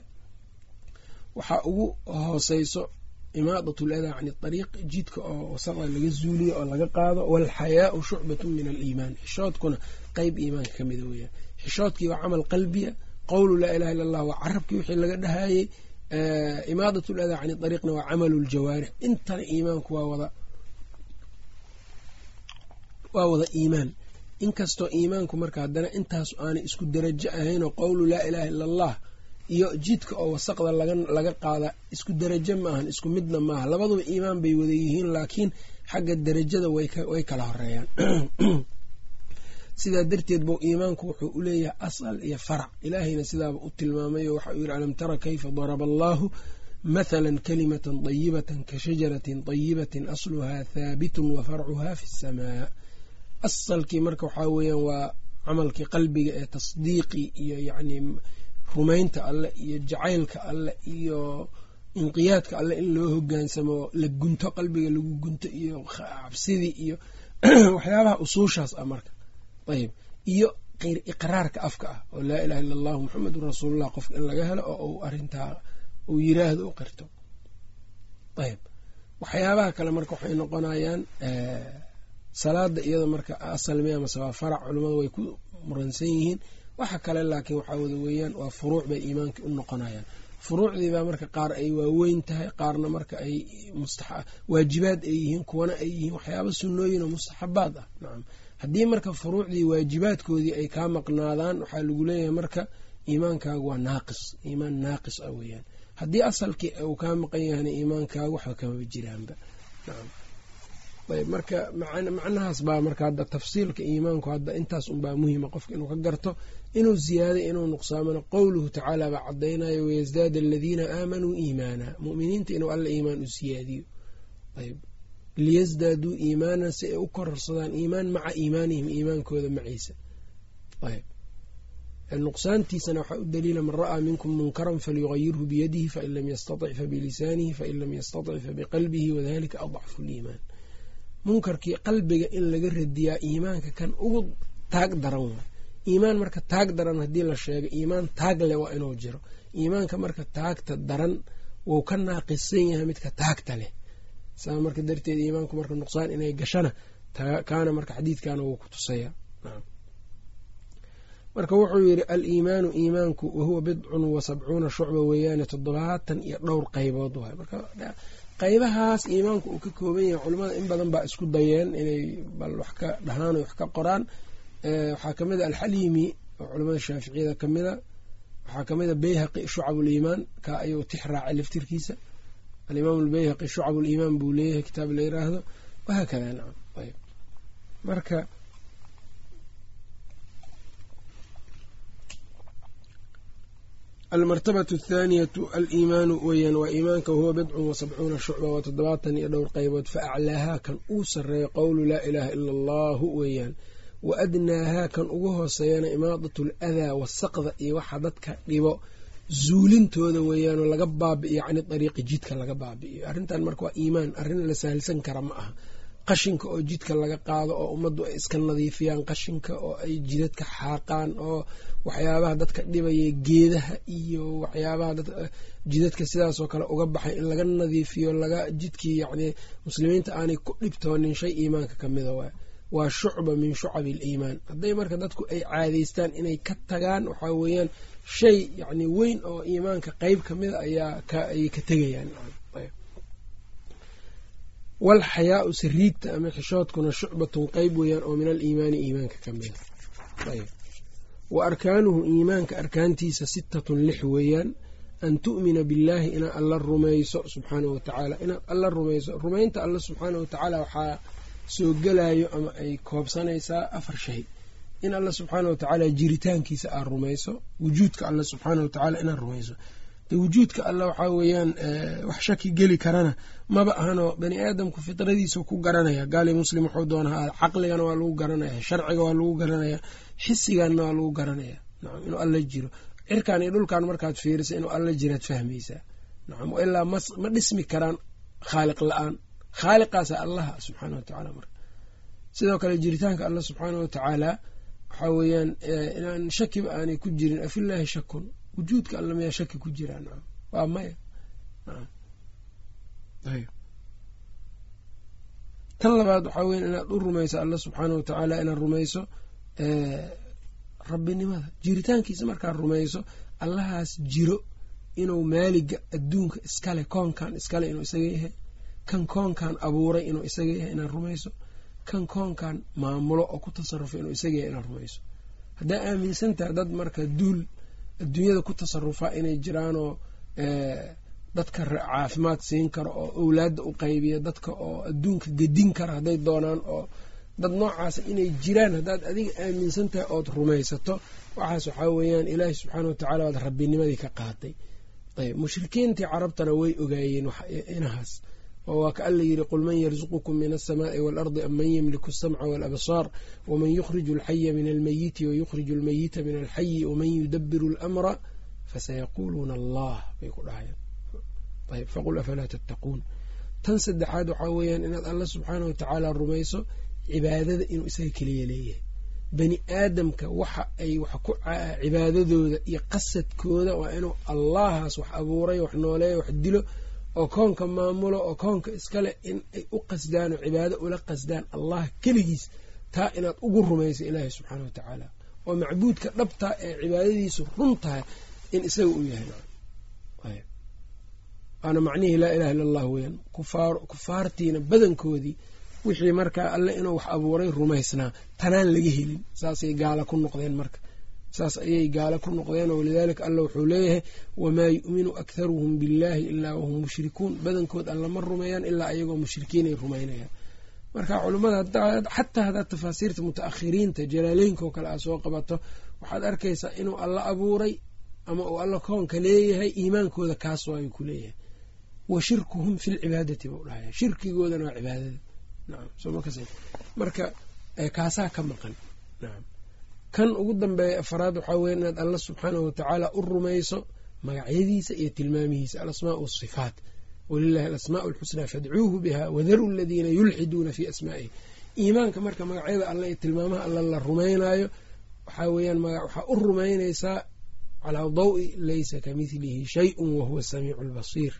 waxaa ugu hooseyso imaadat ladaa can ariiq jidka oo wasaqda laga zuuliyo oo laga qaado walxayaau shucbatu min aliimaan. Xishoodkuna qeyb iimaanka ka mida weyaan xishoodkii waa camal qalbiya qowlu laa ilaha illa allah waa carabkii wixii laga dhahayey imaadat ladaa can ariiqna waa camalu ljawaarix intana iimaanku waa wada waa wada iimaan inkastoo iimaanku marka haddana intaasu aanay isku darajo ahaynoo qowlu laa ilaha illa allah iyo jidka oo wasaqda laga qaada isku darajo maahan isku midna maaha labaduba iimaan bay wada yihiin laakiin xagga darajada way kala horeeyaan sidaa darteed buu iimaanku wuxuu u leeyahay asal iyo farac. Ilaahayna sidaaba u tilmaamayo waxa uu yidhi alam tara kayfa daraba allaahu? Mathala kalimatan dayibatan ka shajaratin dayibatin asluhaa thaabitun wa farcuhaa fi samaa asalkii marka waxaa weeyaan waa camalkii qalbiga ee tasdiiqi iyo yacni rumaynta alleh iyo jacaylka alleh iyo inqiyaadka alleh in loo hogaansamo la gunto qalbiga lagu gunto iyo cabsidii iyo waxyaabaha usuushaas ah marka ayb iyo iqraarka afka ah oo laa ilaha illa allahu muxamedun rasuulullah qofka in laga helo oo uu arintaa uu yiraahdo u qirto. Ayb waxyaabaha kale marka waxay noqonayaan salaada iyada marka asalmi amase farac culimmadu way ku muransan yihiin. Waxa kale laakiin waxaa wada weeyaan waa furuuc bay iimaanka u noqonayaan. Furuucdiibaa marka qaar ay waaweyn tahay qaarna marka ay waajibaad ay yihiin kuwana ay yihiin waxyaaba sunnooyin oo mustaxabaad ah. Nacam haddii marka furuucdii waajibaadkoodii ay kaa maqnaadaan waxaa lagu leeyahay marka iimaankaagu waa naaqis. Iimaan naaqis ah weeyaan. Haddii asalkii uu kaa maqan yahayna iimaankaagu waxba kamaba jiraanba. Ayb marka macnahaas baa marka hadda tafsiilka iimaanku hadda intaas unbaa muhima qofka inuu ka garto. Inuu ziyaaday inuu nuqsaamano qowluhu tacaala baa cadaynayo wayasdaada aladiina aamanuu iimaana. Muminiinta inuu alla iimaan u siyaadiyo. Ayb liyasdaaduu iimaanan si ay u kororsadaan iimaan maca iimaanihim iimaankooda maciisa nuqsaantiisana waxaa u daliila man ra'aa minkum munkaran falyugayirhu biyadihi fain lam yastatic fabilisaanihi fain lam yastatic fabiqalbihi wadalika adcafu liimaan munkarkii qalbiga in laga radiyaa iimaanka kan ugu taag daran waay iimaan marka taag daran haddii la sheego iimaan taag leh waa inuu jiro iimaanka marka taagta daran wuu ka naaqisan yahay midka taagta leh saa marka darteed iimaanku marka nuqsaan inay gashana kaana marka xadiidkana wuu ku tusaya marka wuxuu yidhi aliimaanu iimaanku wahuwa bidcun wa sabcuuna shucba weeyaane toddobaatan iyo dhowr qaybood waay. Marka qaybahaas iimaanku uu ka kooban yahay culimmada in badan baa isku dayeen inay bal wax ka dhahaan wax ka qoraan. Waxaa ka mid a alxaliimi oo culamada shaaficiyada kamida waxaa ka mid beyhaqi shucab liimaan ka ayuu tix raacay laftirkiisa alimaam lbeyhaqi shucab liimaan buu leeyahay kitaab la yiraahdo. Wahaakada nacam ayb marka almartabatu athaaniyatu aliimaanu weyaan waa iimaanka wahuwa bidcun wa sabcuuna shucba waa toddobaatan iyo dhowr qaybood fa aclaahaa kan uu sarreeyo qowlu laa ilaaha ila allahu weeyaan wa adnaahaa kan ugu hooseeyana imaadatu aladaa wasaqda iyo waxa dadka dhibo zuulintooda weeyaanoo laga baabi'iyo cani dariiqi jidka laga baabi'iyo. Arrintan marka waa iimaan arrin la sahalsan kara ma aha. Qashinka oo jidka laga qaado oo ummaddu ay iska nadiifiyaan qashinka oo ay jidadka xaaqaan oo waxyaabaha dadka dhibaya geedaha iyo waxyaabaha jidadka sidaasoo kale uga baxay in laga nadiifiyo laga jidkii yacni muslimiinta aanay ku dhibtoonin shay iimaanka ka mida waay waa shucba min shucabi aliimaan hadday marka dadku ay caadaystaan inay ka tagaan waxaa weeyaan shay yacni weyn oo iimaanka qeyb ka mida ayaa ayay ka tegayaan. Walxayaau sariigta ama xishoodkuna shucbatun qeyb weeyaan oo min aliimaani iimaanka ka mida ayb. Wa arkaanuhu iimaanka arkaantiisa sittatun lix weeyaan an tu'mina billaahi inaad alla rumayso subxaanahu watacaala inaad alla rumayso. Rumaynta alla subxaanahu watacaala waxaa soo gelayo ama ay koobsanaysaa afar shay in alla subxaanah watacaala jiritaankiisa aad rumayso wujuudka alla subxaanah watacaala inaad rumayso. De wujuudka alla waxaa weeyaan wax shaki geli karana maba ahanoo bani aadamku fitradiisa ku garanaya. Gaali muslim wuxuu doonaa caqligana waa lagu garanaya sharciga waa lagu garanaya xisiganna waa lagu garanaya. Nacam inuu alla jiro. Cirkan iyo dhulkan markaad fiirisa inuu alla jiraad fahmaysaa. Nacam ilaa ma dhismi karaan khaaliq la'aan. Khaaliqaasa allaha subxaana wa marka. Sidoo kale jiritaanka alla subxaana wa waxaa weeyaan inaan shakiba aanay ku jirin afillaahi shakun wujuudka alla mayaa shaki ku jiraa nacam waa maya. Tan labaad waxaa weyan inaad u rumayso alla subxaana wa tacaala inaad rumayso rabbinimada. Jiritaankiisa markaad rumayso allahaas jiro inuu maaliga adduunka iskale koonkan iskale inuu isaga yahay kan koonkan abuuray inuu isaga yahay inaad rumayso kan koonkan maamulo oo ku tasarufo inuu yahay inaad rumayso. Haddaa aaminsantaha dad marka duul adduunyada ku tasarufaa inay jiraanoo dadka caafimaad siin karo oo owlaadda u qaybiya dadka oo adduunka gedin kara hadday doonaan oo dad noocaasa inay jiraan haddaad adiga aaminsan tahay ood rumaysato waxaas waxaa weeyaan ilaahi subxaana wa tacala waad rabbinimadii ka qaaday ayb mushrikiintii carabtana way ogaayeen inahaas waa ka alla yidhi qul man yarzuqukum min alsamaai waalardi am man yamliku asamca walabsaar waman yukhriju alxaya min almeyiti wayukhriju almeyita min alxayi waman yudabiru alamra fasayaquuluuna allah bay ku dhahayaan ayb faqul afalaa tattaquun tan saddexaad waxaa weeyaan inaad alla subxaana wa tacaala rumayso cibaadada inuu isaga keliya leeyahay bani aadamka waxa ay wax ku cibaadadooda iyo qasadkooda waa inuu allahaas wax abuuray wax nooleeya wax dilo oo koonka maamulo oo koonka iskale in ay u qasdaan oo cibaado ula qasdaan allah keligiis taa inaad ugu rumayso ilaahay subxaana wa tacaala. Oo macbuudka dhabtaa ee cibaadadiisu run tahay in isaga uu yahay. Waana macnihii laa ilaha illa allah weyaan kufaartiina badankoodii wixii markaa alle inuu wax abuuray rumaysnaa tanaan laga helin saasay gaala ku noqdeen marka saas ayay gaala ku noqdeen walidaalika alla wuxuu leeyahay wamaa yu'minu akharuhum billaahi ilaa wahum mushrikuun. Badankood alla ma rumeeyaan ilaa ayagoo mushrikiinay rumaynayaan marka culimmada xataa haddaad tafaasiirta mutaakhiriinta jalaaleynka oo kale aad soo qabato waxaad arkaysaa inuu alla abuuray ama uu alla koonka leeyahay iimaankooda kaas waayuu ku leeyahay. Wa shirkuhum fi lcibaadati buu dhahaya shirkigoodana waa cibaadada. Marka kaasaa ka maqan kan ugu dambeeya afaraad waxaa weya inaad alla subxaanahu watacaala u rumayso magacyadiisa iyo tilmaamihiisa. Alasmaa wasifaat walilahi alasmaa alxusnaa fadcuuhu biha wadaru aladiina yulxiduuna fii asmaa'ihi iimaanka marka magacyada alla iyo tilmaamaha alla la rumaynaayo waxaa weeyaan waxaa u rumaynaysaa calaa dawi laysa ka midlihi shayun wahuwa samiicu lbasiir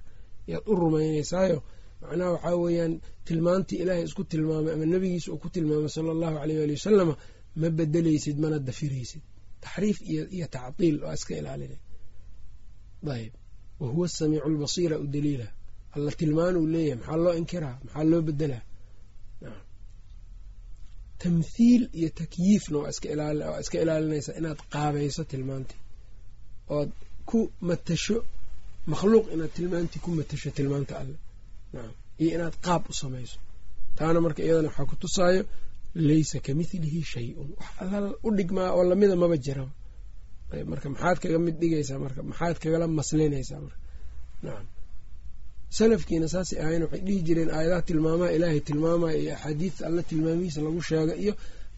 ayaad u rumaynaysaayo macnaha waxaa weeyaan tilmaantii ilaahay isku tilmaamay ama nebigiisa uu ku tilmaamay sala allahu aleyh ali wasalama ma bedelaysid mana dafiraysid. Taxriif iyo tactiil waa iska ilaalina ayb wahuwa samiicu lbasiira u daliila. Alla tilmaanuu leeyahay maxaa loo inkiraa? Maxaa loo bedelaa tamthiil iyo takyiifna waa iska ilaalinaysaa inaad qaabayso tilmaantii ood ku matasho makhluuq inaad tilmaantii ku matasho tilmaanta alle iyo inaad qaab u samayso. Taana marka iyadana waxaa ku tusaayo laysa ka midlihi shay-un. Wax alla u dhigmaa oo lamida maba jiraba marka maxaad kaga mid dhigaysaa marka maxaad kagala maslinaysaa marka. Nacam salafkiina saasay ahayn waxay dhihi jireen aayadaha tilmaamaha ilaahay tilmaamaya iyo axaadiista alla tilmaamihiisa lagu sheega iyo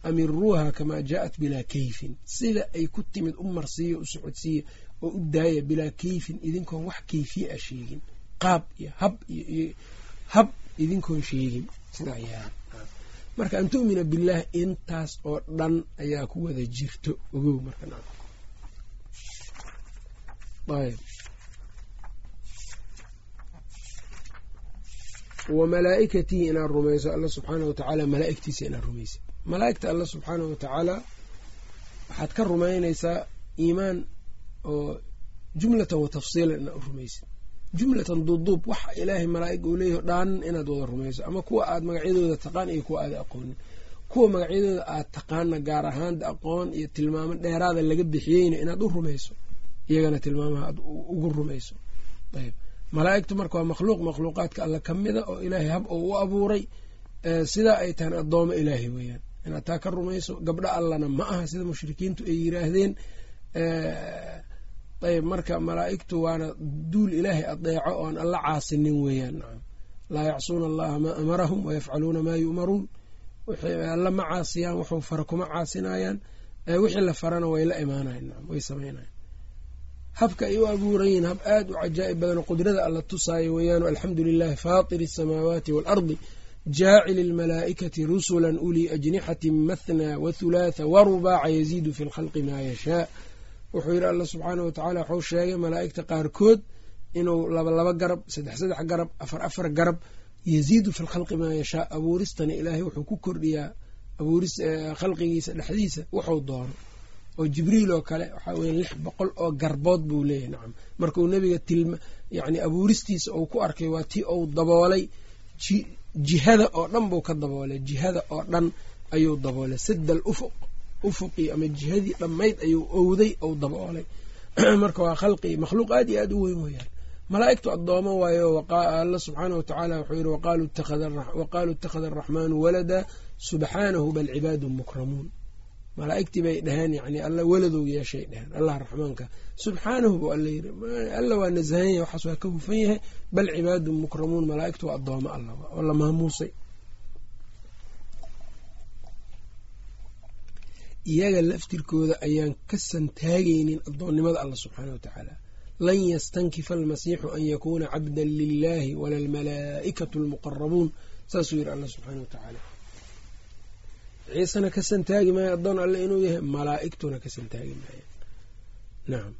amiruuha kamaa jaa-at bilaa kayfin. Sida ay ku timid u marsiiya u socodsiiya oo u daaya bilaa kayfin idinkoon wax kayfiye a sheegin. Qaab iyo hab iyo hab idinkoon sheegin. Sidaa yaa marka an tu'mina billaah intaas oo dhan ayaa ku wada jirto. Ogow wa malaa'ikatii inaad rumayso alla subxaanah wa tacaala malaa'igtiisa inaad rumaysid malaa'igta alla subxaanah wa tacaala waxaad ka rumaynaysaa iimaan oo jumlatan wa tafsiilan inaad u rumaysid jumlatan duuduub waxa ilaahay malaa'ig uu leeyaho dhaanan inaad wada rumayso ama kuwa aad magacyadooda taqaan iyo kuwa aada aqoonin. Kuwa magacyadooda aad taqaana gaar ahaanta aqoon iyo tilmaamo dheeraada laga bixiyeyna inaad u rumayso iyagana tilmaamaha aad ugu rumayso. Ayb malaa'igtu marka waa makhluuq makhluuqaadka alla ka mida oo ilaahay hab oo u abuuray sidaa ay tahan addoomo ilaahay weeyaan. Inaad taa ka rumayso gabdho allana ma aha sida mushrikiintu ay yiraahdeen ayb marka malaa'igtu waana duul ilaahay adeeco oon alla caasinin weeyaan. Laa yacsuuna allaha maa amarahum wayafcaluuna maa yu'maruun. Alla ma caasiyaan waxuu fara kuma caasinayaan wixii la farana way la imaanayan nacam way samaynayan habka ay u abuuran yihiin hab aad u cajaa'ib badan qudrada alla tusaayo weeyaan alxamdu lilahi faatiri asamaawaati waalardi jaacili almalaa'ikati rusula ulii ajnixati mathnaa wathulaatha warubaaca yaziidu fi lkhalqi maa yashaa wuxuu yidhi alla subxaanah watacaala waxuu sheegay malaa'igta qaarkood inuu laba laba garab saddex saddex garab afar afar garab yaziidu fi lkhalqi maa yashaa abuuristana ilaahay wuxuu ku kordhiyaa abuuris khalqigiisa dhexdiisa wuxuu doono. oo jibriil oo kale waxaa weya lix boqol oo garbood buu leeyahy nacam. Markuu nebiga tilma yacni abuuristiisa uu ku arkay waa tii uu daboolay jihada oo dhan buu ka daboolay jihada oo dhan ayuu daboolay sadal ufuq ufuqii ama jihadii dhammayd ayuu owday ou daboolay. Marka waa khalqi makhluuq aad iyo aad u weyn weyaan malaa'igtu addoomo waayo alla subxaanah wa tacaala wuxuu yihi waqaaluu ittakhada araxmaanu walada subxaanahu bal cibaadun mukramuun. Malaa'igtii bay dhaheen yani alla weladow yeeshay dheheen allah raxmaanka. Subxaanahu bu alla yiri alla waa nasahan yahay waxaas waa ka hufan yahay bal cibaadun mukramuun. Malaa'igtu waa addoomo alla oo la maamuusay iyaga laftirkooda ayaan ka santaagaynin addoonnimada alla subxaanah wa tacaala lan yastankifa almasiixu an yakuuna cabdan lilahi wala almalaa'ikatu almuqarabuun saasuu yidhi alla subxaana wa tacaala ciisena ka santaagi maayo addoon alle inuu yahay malaa'igtuna ka santaagi maayo. Nacam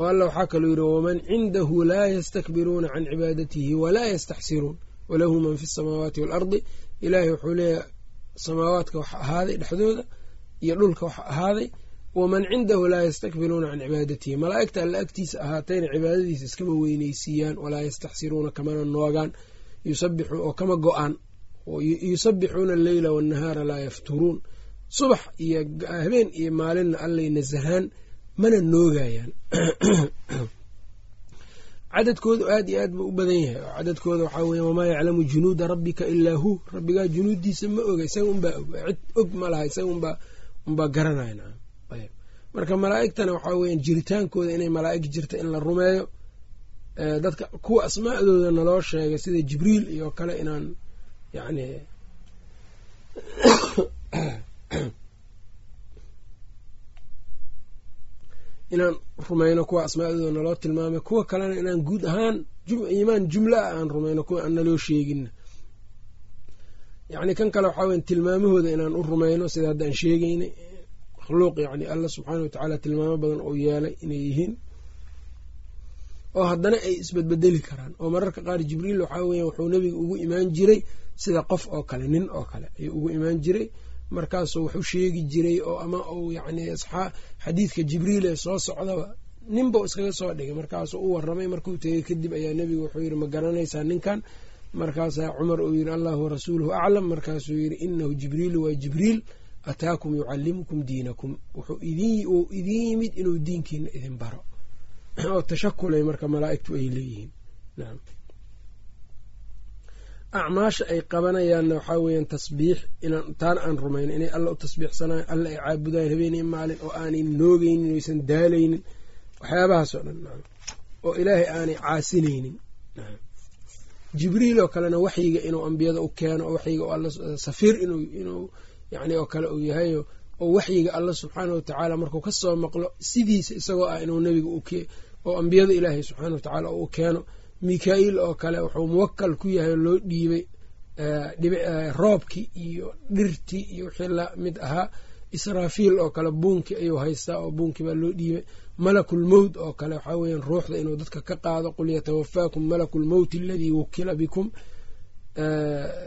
oo alla waxaa kaluu yidhi waman cindahu laa yastakbiruuna can cibaadatihi walaa yastaxsiruun walahu man fi asamaawaati waalardi ilaahay wuxuu leeyahay samaawaadka waxa ahaaday dhexdooda iyo dhulka waxa ahaaday waman cindahu laa yastakbiruuna can cibaadatihi. Malaa'igta alla agtiisa ahaatayna cibaadadiisa iskama weyneysiiyaan walaa yastaxsiruuna kamana noogaan yusabixu oo kama go'aan yusabixuuna alleyla waannahaara laa yafturuun. Subax iyo habeen iyo maalinna allay nasahaan mana noogayaan cadadkoodu aad iyo aad buu u badan yahay. Oo cadadkooda waxaa weya wamaa yaclamu junuuda rabbika ilaa hu. Rabbigaa junuuddiisa ma oga isaga unbaa og cid og ma laha isaga unbaa unbaa garanaya nacam ayb marka malaa'igtana waxaa weya jiritaankooda inay malaa'ig jirta in la rumeeyo dadka kuwa asmaa'dooda naloo sheegay sida jibriil iyo kale inaan yacni inaan rumayno kuwa asmaa'dooda naloo tilmaamay kuwa kalena inaan guud ahaan iimaan jumla ah aan rumayno kuwa aan naloo sheegin yacni kan kale waxaa weya tilmaamahooda inaan u rumayno sida haddaan sheegeynay makhluuq yacni alla subxaana watacaala tilmaamo badan oo yeelay inay yihiin oo haddana ay isbedbedeli karaan. Oo mararka qaar jibriil waxaa weya wuxuu nebiga ugu imaan jiray sida qof oo kale nin oo kale ayuu ugu imaan jiray markaasuu wuxuu sheegi jiray oo ama uu yacni xadiidka jibriil ee soo socdaba ninbau iskaga soo dhigay. Markaasuu u waramay markuu tegey kadib ayaa nebigu wuxuu yidhi ma garanaysaa ninkan? Markaasaa cumar uu yidhi allahu warasuuluhu aclam. Markaasuu yidhi inahu jibriilu waa jibriil ataakum yucallimukum diinakum. Wuxuu uu idin yimid inuu diinkiina idin baro. Oo tashakulay marka malaa'igtu ay leeyihiin acmaasha ay qabanayaanna waxaa weeyaan tasbiix taana aan rumayno inay alla u tasbiixsanaayo alla ay caabudaan habeenii maalin oo aanay noogeynin oysan daalaynin waxyaabahaas oo dhan oo ilaahay aanay caasinaynin jibriil oo kalena waxyiga inuu ambiyada u keeno oo waxyiga alla safiir inuu yani oo kale uu yahayo oo waxyiga alla subxaana watacaala markuu ka soo maqlo sidiisa isagoo ah inuu nebiga oo ambiyada ilaahay subxaana watacaala u keeno mika-iil oo kale wuxuu muwakal ku yahay oo loo dhiibay roobkii iyo dhirtii iyo wixii la mid ahaa. Israafiil oo kale buunkii ayuu haystaa oo buunkii baa loo dhiibay. Malakul mowt oo kale waxaa weeyaan ruuxda inuu dadka ka qaado qul yatawafaakum malaku lmowti aladii wukila bikum.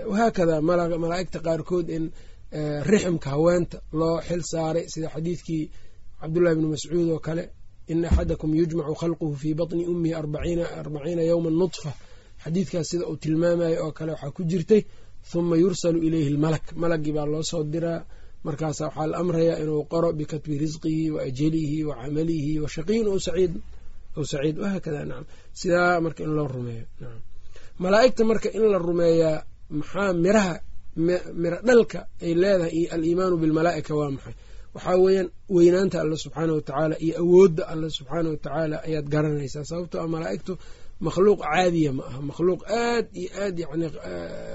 Wahaakada malaa'igta qaarkood in riximka haweenta loo xil saaray sida xadiidkii cabdullahi bni mascuud oo kale ina axadakum yujmacu khalquhu fii batni ummihi arbaciina yowma nudfa xadiidkaas sida uu tilmaamayo oo kale waxaa ku jirtay huma yursalu ilayhi lmalak malagii baa loo soo diraa. markaasa waxaa la amrayaa inuu qoro bikatbi risqihi wa ajalihi wa camalihi wa shaqiyin aw saciid wahaakada nacam sidaa marka in loo rumeeyo nacam malaa'igta marka in la rumeeyaa maxaa miraha miro dhalka ay leedahay iyo aliimaanu bilmalaa'ika waa maxay waxaa weeyaan weynaanta alle subxaana watacaala iyo awoodda alle subxaana watacaala ayaad garanaysaa. Sababtoo a malaa'igtu makhluuq caadiya ma aha. Makhluuq aad iyo aad yani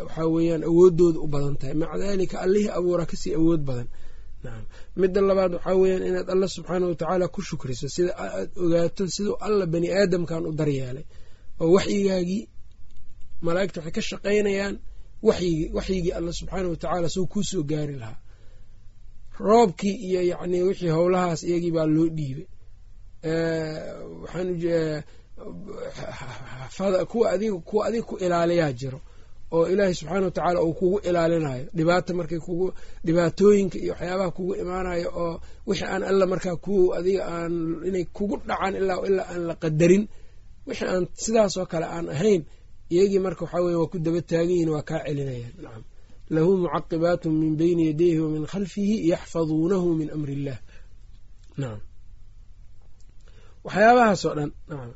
waxaa weeyaan awoodooda u badan tahay. Maca daalika allihii abuuraa ka sii awood badan. Nacam midda labaad waxaa weeyaan inaad alla subxaana watacaala ku shukriso sida aad ogaato siduu alla bani aadamkan u daryeelay. Oo waxyigaagii malaa'igta waxay ka shaqaynayaan waxyigii waxyigii alla subxaana watacaala suu kuu soo gaari lahaa roobkii iyo yacni wixii howlahaas iyagii baa loo dhiibay. Kuwa adiga kuwa adiga ku ilaaliyaa jiro oo ilaahay subxaana wa tacaala uu kugu ilaalinayo dhibaata markay kugu dhibaatooyinka iyo waxyaabaha kugu imaanayo oo wixii aan alla markaa ku adiga aan inay kugu dhacaan ilaa ilaa aan la qadarin wixii aan sidaasoo kale aan ahayn iyagii marka waxaa weye waa ku daba taagan yihiin waa kaa celinayaan. Nacam lahu mucaqibaatu min bayni yadayhi wa min khalfihi yaxfaduunahu min amri illah. Nacam waxyaabahaasoo dhan nacam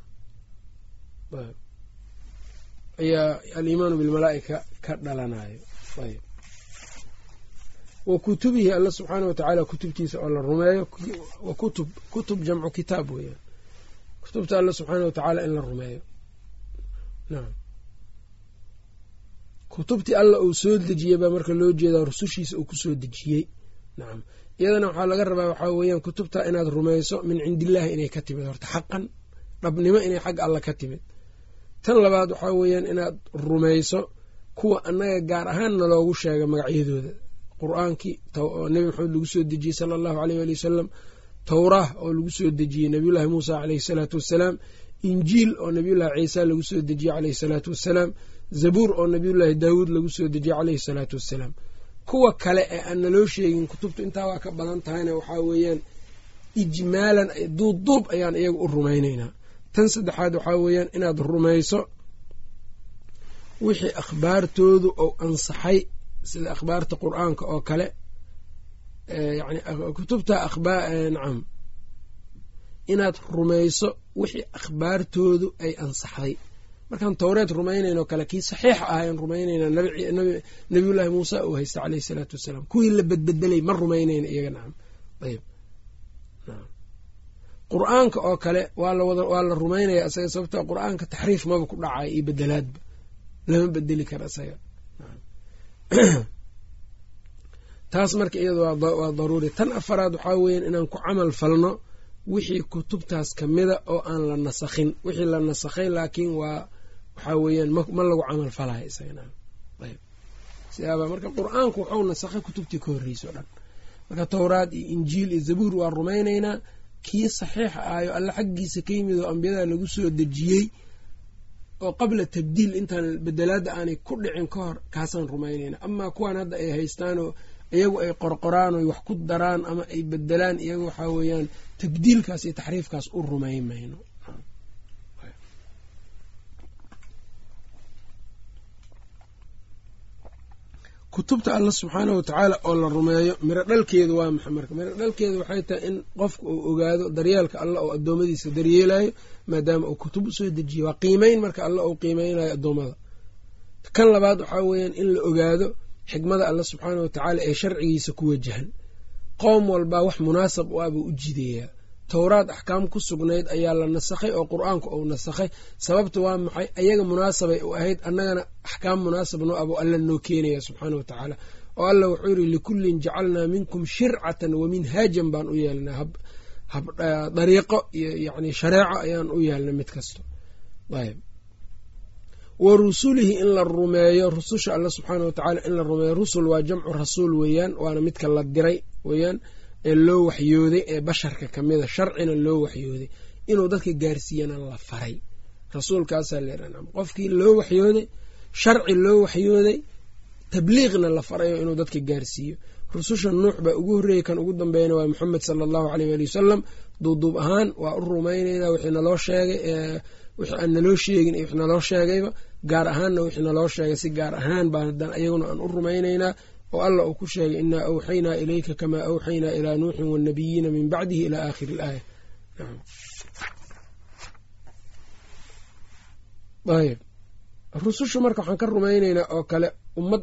ayaa alimaanu bilmalaa'ika ka dhalanayo ayb. Wa kutubihi alla subxaana watacaala kutubtiisa oo la rumeeyo wa kutub jamcu kitaab weeyaan. Kutubta alla subxaana watacaala in la rumeeyo. Nacam kutubtii alla uu soo dejiyey baa marka loo jeedaa rusushiisa uu ku soo dejiyey. Nacam iyadana waxaa laga rabaa waxaa weeyaan kutubta inaad rumayso min cindillaahi inay ka timid horta xaqan dhabnimo inay xagga alla ka timid. Tan labaad waxaa weeyaan inaad rumayso kuwa annaga gaar ahaanna loogu sheega magacyadooda. Qur'aankii nebi maxamed lagu soo dejiyey sala allahu aleyh waali wasalam towraah oo lagu soo dejiyey nebiyullaahi muusa caleyhi salaatu wassalaam injiil oo nebiyullaahi ciisa lagu soo dejiyey caleyhi salaatu wassalaam zabuur oo nebiyullaahi daawuud lagu soo dejiyey caleyhi salaatu wassalaam kuwa kale ee aan naloo sheegin kutubtu intaa waa ka badan tahayna waxaa weeyaan ijmaalan duubduub ayaan iyaga u rumaynaynaa. Tan saddexaad waxaa weeyaan inaad rumayso wixii akhbaartoodu ou ansaxay sida akhbaarta qur'aanka oo kale yani kutubta nacam inaad rumayso wixii akhbaartoodu ay ansaxday markaan towreed rumaynayn oo kale kii saxiix ah ayaan rumaynaynaa nabiyullaahi muusa uu haysta caleyhi salaatu wassalaam kuwii la bedbedelay ma rumaynayna iyaga nacam ayb qur'aanka oo kale waa la rumaynaya isaga sababto qur'aanka taxriif maba ku dhacay iyo bedelaadba lama bedeli kara isaga. Taas marka iyada waa daruuri. Tan afaraad waxaa weeyaan inaan ku camal falno wixii kutubtaas kamida oo aan la nasakhin. Wixii la nasakhay laakiin waa waxaa weeyaan ma lagu camal falayo isaga ayb sidaaba marka qur'aanku waxuu nasakhay kutubtii ka horreysa o dhan. Marka towraad iyo injiil iyo zabuur waa rumaynaynaa kii saxiixa ahayo alle xaggiisa ka yimid oo ambiyada lagu soo dejiyey oo qabla tabdiil intaan bedelaadda aanay ku dhicin ka hor kaasaan rumaynayna amaa kuwan hadda ay haystaanoo iyagu ay qorqoraan oy wax ku daraan ama ay bedelaan iyagu waxaa weeyaan tabdiilkaas iyo taxriifkaas u rumayn mayno kutubta alla subxaanahu watacaala oo la rumeeyo miro dhalkeedu waa maxay marka? Miro dhalkeedu waxay tahay in qofka uu ogaado daryeelka alla oo addoommadiisa daryeelayo maadaama uu kutub u soo dejiye waa qiimeyn marka alla uu qiimeynayo addoommada. Kan labaad waxaa weeyaan in la ogaado xikmada alla subxaanahu watacaala ee sharcigiisa ku wajahan. Qoom walbaa wax munaasab u ah buu u jideeyaa towraad axkaam ku sugnayd ayaa la nasakhay oo qur'aanku uu nasakhay. Sababta waa maxay? Ayaga munaasabay u ahayd annagana axkaam munaasab noo abuu alla noo keenaya subxaana watacaala oo alla wuxuu yidhi likullin jacalnaa minkum shircatan wa minhaajan baan u yeelnaa. Dariiqo iyo yani shareeco ayaan u yeelnay mid kasto ayb wa rusulihi in la rumeeyo rususha alla subxaana watacaala in la rumeeyo rusul waa jamcu rasuul weeyaan waana midka la diray weeyaan ee loo waxyooday ee basharka ka mida sharcina loo waxyooday inuu dadka gaarsiiyana la faray. Rasuulkaasaa leeraa qofkii loo waxyooday sharci loo waxyooday tabliiqna la farayo inuu dadka gaarsiiyo. Rususha nuux baa ugu horreeyey kan ugu dambeeyana waa maxamed sala allahu aleyh waali wasalam duuduub ahaan waa u rumayneynaa wixii naloo sheegay wixii aan naloo sheegin wix naloo sheegayba. Gaar ahaanna wixii naloo sheegay si gaar ahaan baan haddaan ayaguna aan u rumayneynaa oo alla uu ku sheegay inaa awxaynaa ilayka kamaa awxaynaa ilaa nuuxin waannabiyiina min bacdihi ilaa aakhiri ilaaya ayb rusushu marka waxaan ka rumayneynaa oo kale ummad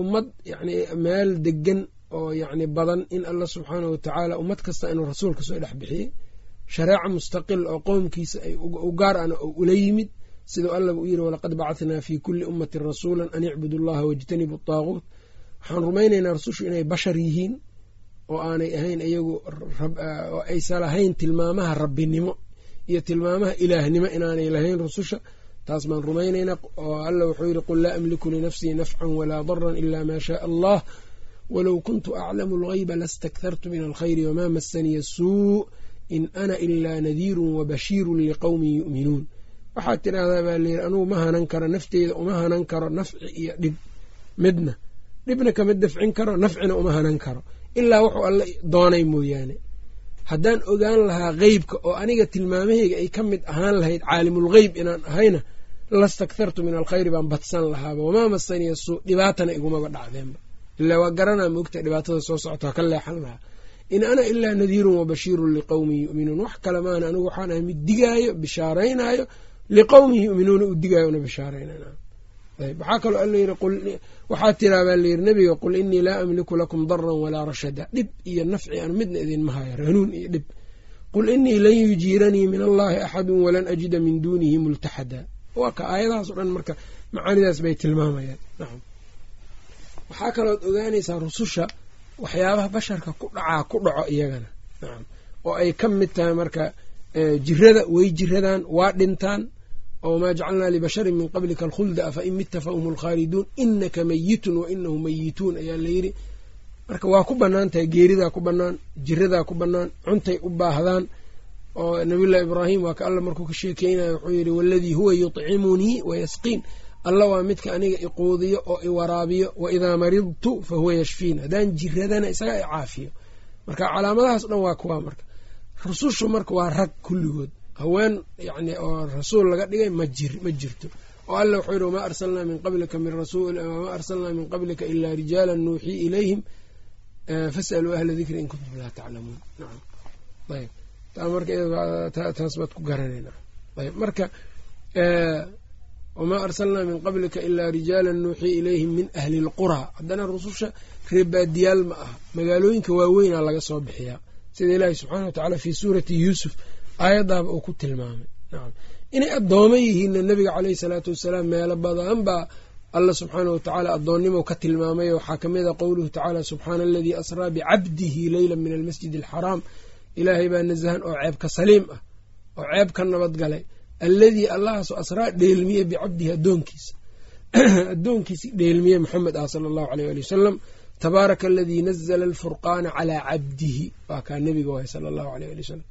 ummad yani meel degan oo yani badan in alla subxaanahu watacaala ummad kasta inuu rasuulka soo dhex bixiyey shareeco mustaqil oo qowmkiisa ay u gaar ana oo ula yimid sidau allaba u yiri walaqad bacahnaa fii kulli ummatin rasuula an icbudu allaha wajtanibu taaguut waxaan rumaynaynaa rasushu inay bashar yihiin oo aanay ahayn iyagu aysan lahayn tilmaamaha rabbinimo iyo tilmaamaha ilaahnimo inaanay lahayn rususha. Taas baan rumaynaynaa oo alla wuxuu yidhi qul laa amliku linafsii nafcan walaa daran ila maa shaaa allah. Walow kuntu aclamu algayba lastakthartu min alkhayri wamaa masaniya suu in ana ilaa nadiirun wabashiirun liqowmin yu'minuun. Waxaad tidhaahdaa baa layidhi anugu ma hanan karo nafteyda uma hanan karo nafci iyo dhib. Midna dhibna kama dafcin karo nafcina uma hanan karo. Ilaa wuxuu alla doonay mooyaane. Haddaan ogaan lahaa qeybka oo aniga tilmaamahayga ay ka mid ahaan lahayd caalimulgeyb inaan ahayna lastakthartu min alkhayri baan badsan lahaaba wamaa masaniya suu dhibaatana igumaba dhacdeenba. Ilaa waa garanaa moogta dhibaatada soo socota ka leexan lahaa. In ana ilaa nadiirun wabashiirun liqowmin yu'minuun wax kale maana anigu waxaan ahay mid digaayo bishaaraynaayo liqowmin yu'minuuna u digaayo una bishaaraynayna ayb waxaa kaloo alla yiri waxaa tiraa baa layidhi nabiga qul inii laa amliku lakum daran walaa rashada dhib iyo nafci aan midna idinma hayo hanuun iyo dhib qul inii lan yujiiranii min allahi axadun walan ajida min duunihi multaxada waa ka aayadahaas o dhan marka macaanidaas bay tilmaamayaan waxaa kalood ogaanaysaa rususha waxyaabaha basharka ku dhacaa ku dhaco iyagana oo ay ka mid tahay marka jirada way jiradaan waa dhintaan oo maa jacalnaa libasharin min qablika alkhulda afa in mitta fa hum alkhaaliduun inaka mayitun wa inahum mayituun ayaa layidhi marka waa ku bannaan tahay geeridaa ku bannaan jiradaa ku bannaan cuntay u baahdaan oo nabiyullahi ibraahim waa ka alla markuu ka sheekeynayo wuxuu yidhi waladii huwa yutcimunii wayasqiin alla waa midka aniga iquudiyo oo iwaraabiyo wa idaa maridtu fa huwa yashfiin haddaan jiradana isagaa i caafiyo marka calaamadahaas dhan waa kuwaa marka rusushu marka waa rag kulligood haween yani oo rasuul laga dhigay ma jirto. Oo alla wuxuu yidhi wamaa arsalnaa min qablika min rasuul wamaa arsalnaa min qablika ilaa rijaalan nuuxii ilayhim. Fasaluu ahla dikri in kuntum laa taclamuun ayb taas baad ku garanayna. Ayb marka wamaa arsalnaa min qablika ilaa rijaalan nuuxii ilayhim min ahli lquraa haddana rususha reebaadiyaal ma aha. Magaalooyinka waaweynaa laga soo bixiyaa. Sida ilaahi subxaana wa tacaala fii suurati yuusuf aayadaaba uu ku tilmaamay. Inay addooma yihiinna nebiga caleyhi salaatu wasalaam meelo badan baa alla subxaana wa tacaala addoonnimo ka tilmaamay. Waxaa ka mid a qowluhu tacaala subxaana aladii asraa bicabdihi leyla min almasjid alxaraam ilaahay baa nasahan oo ceebka saliim ah oo ceeb ka nabad galay alladii allahaasoo asraa dheelmiye bicabdihi addoonkiisa. Addoonkiisi dheelmiye maxamed ah sala allahu aleyh ali wasalam tabaaraka aladii nazla alfurqaana calaa cabdihi waa kaa nebiga wahay sala allahu aleyh ali wasalam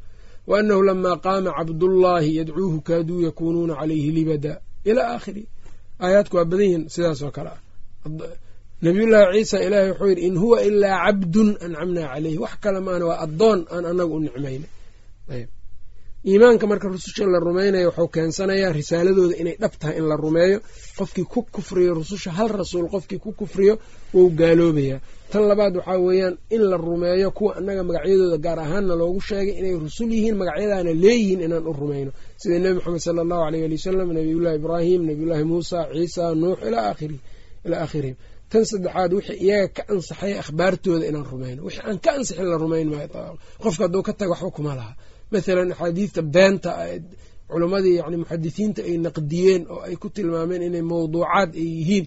wa anahu lamaa qaama cabdullaahi yadcuuhu kaaduu yakuunuuna calayhi libada ilaa aakhiri aayaadku waa badan yihiin sidaas oo kale ah nabiyullaahi ciisa ilaahay wuxuu yidhi in huwa ilaa cabdun ancamnaa caleyhi wax kale maana waa addoon aan anaga u nicmayna ayb iimaanka marka rususha la rumaynayo wuxuu keensanayaa risaaladooda inay dhab tahay in la rumeeyo. Qofkii ku kufriyo rususha hal rasuul qofkii ku kufriyo wou gaaloobayaa. Tan labaad waxaa weeyaan in la rumeeyo kuwa annaga magacyadooda gaar ahaanna loogu sheegay inay rusul yihiin magacyadaana leeyihiin inaan u rumayno. Sida nebi moxamed sala allahu aleyh ali wasalam nabiyullaahi ibraahim nabiyullaahi muusa ciisa nuux ilaa aakhirihim. Tan saddexaad wixii iyaga ka ansaxay akhbaartooda inaan rumayno. Wixii aan ka ansixin la rumayn maayo qofka hadduu ka taga waxba kuma laha mathalan axaadiidta beenta culammadii yani muxadisiinta ay naqdiyeen oo ay ku tilmaameen inay mawduucaad ay yihiin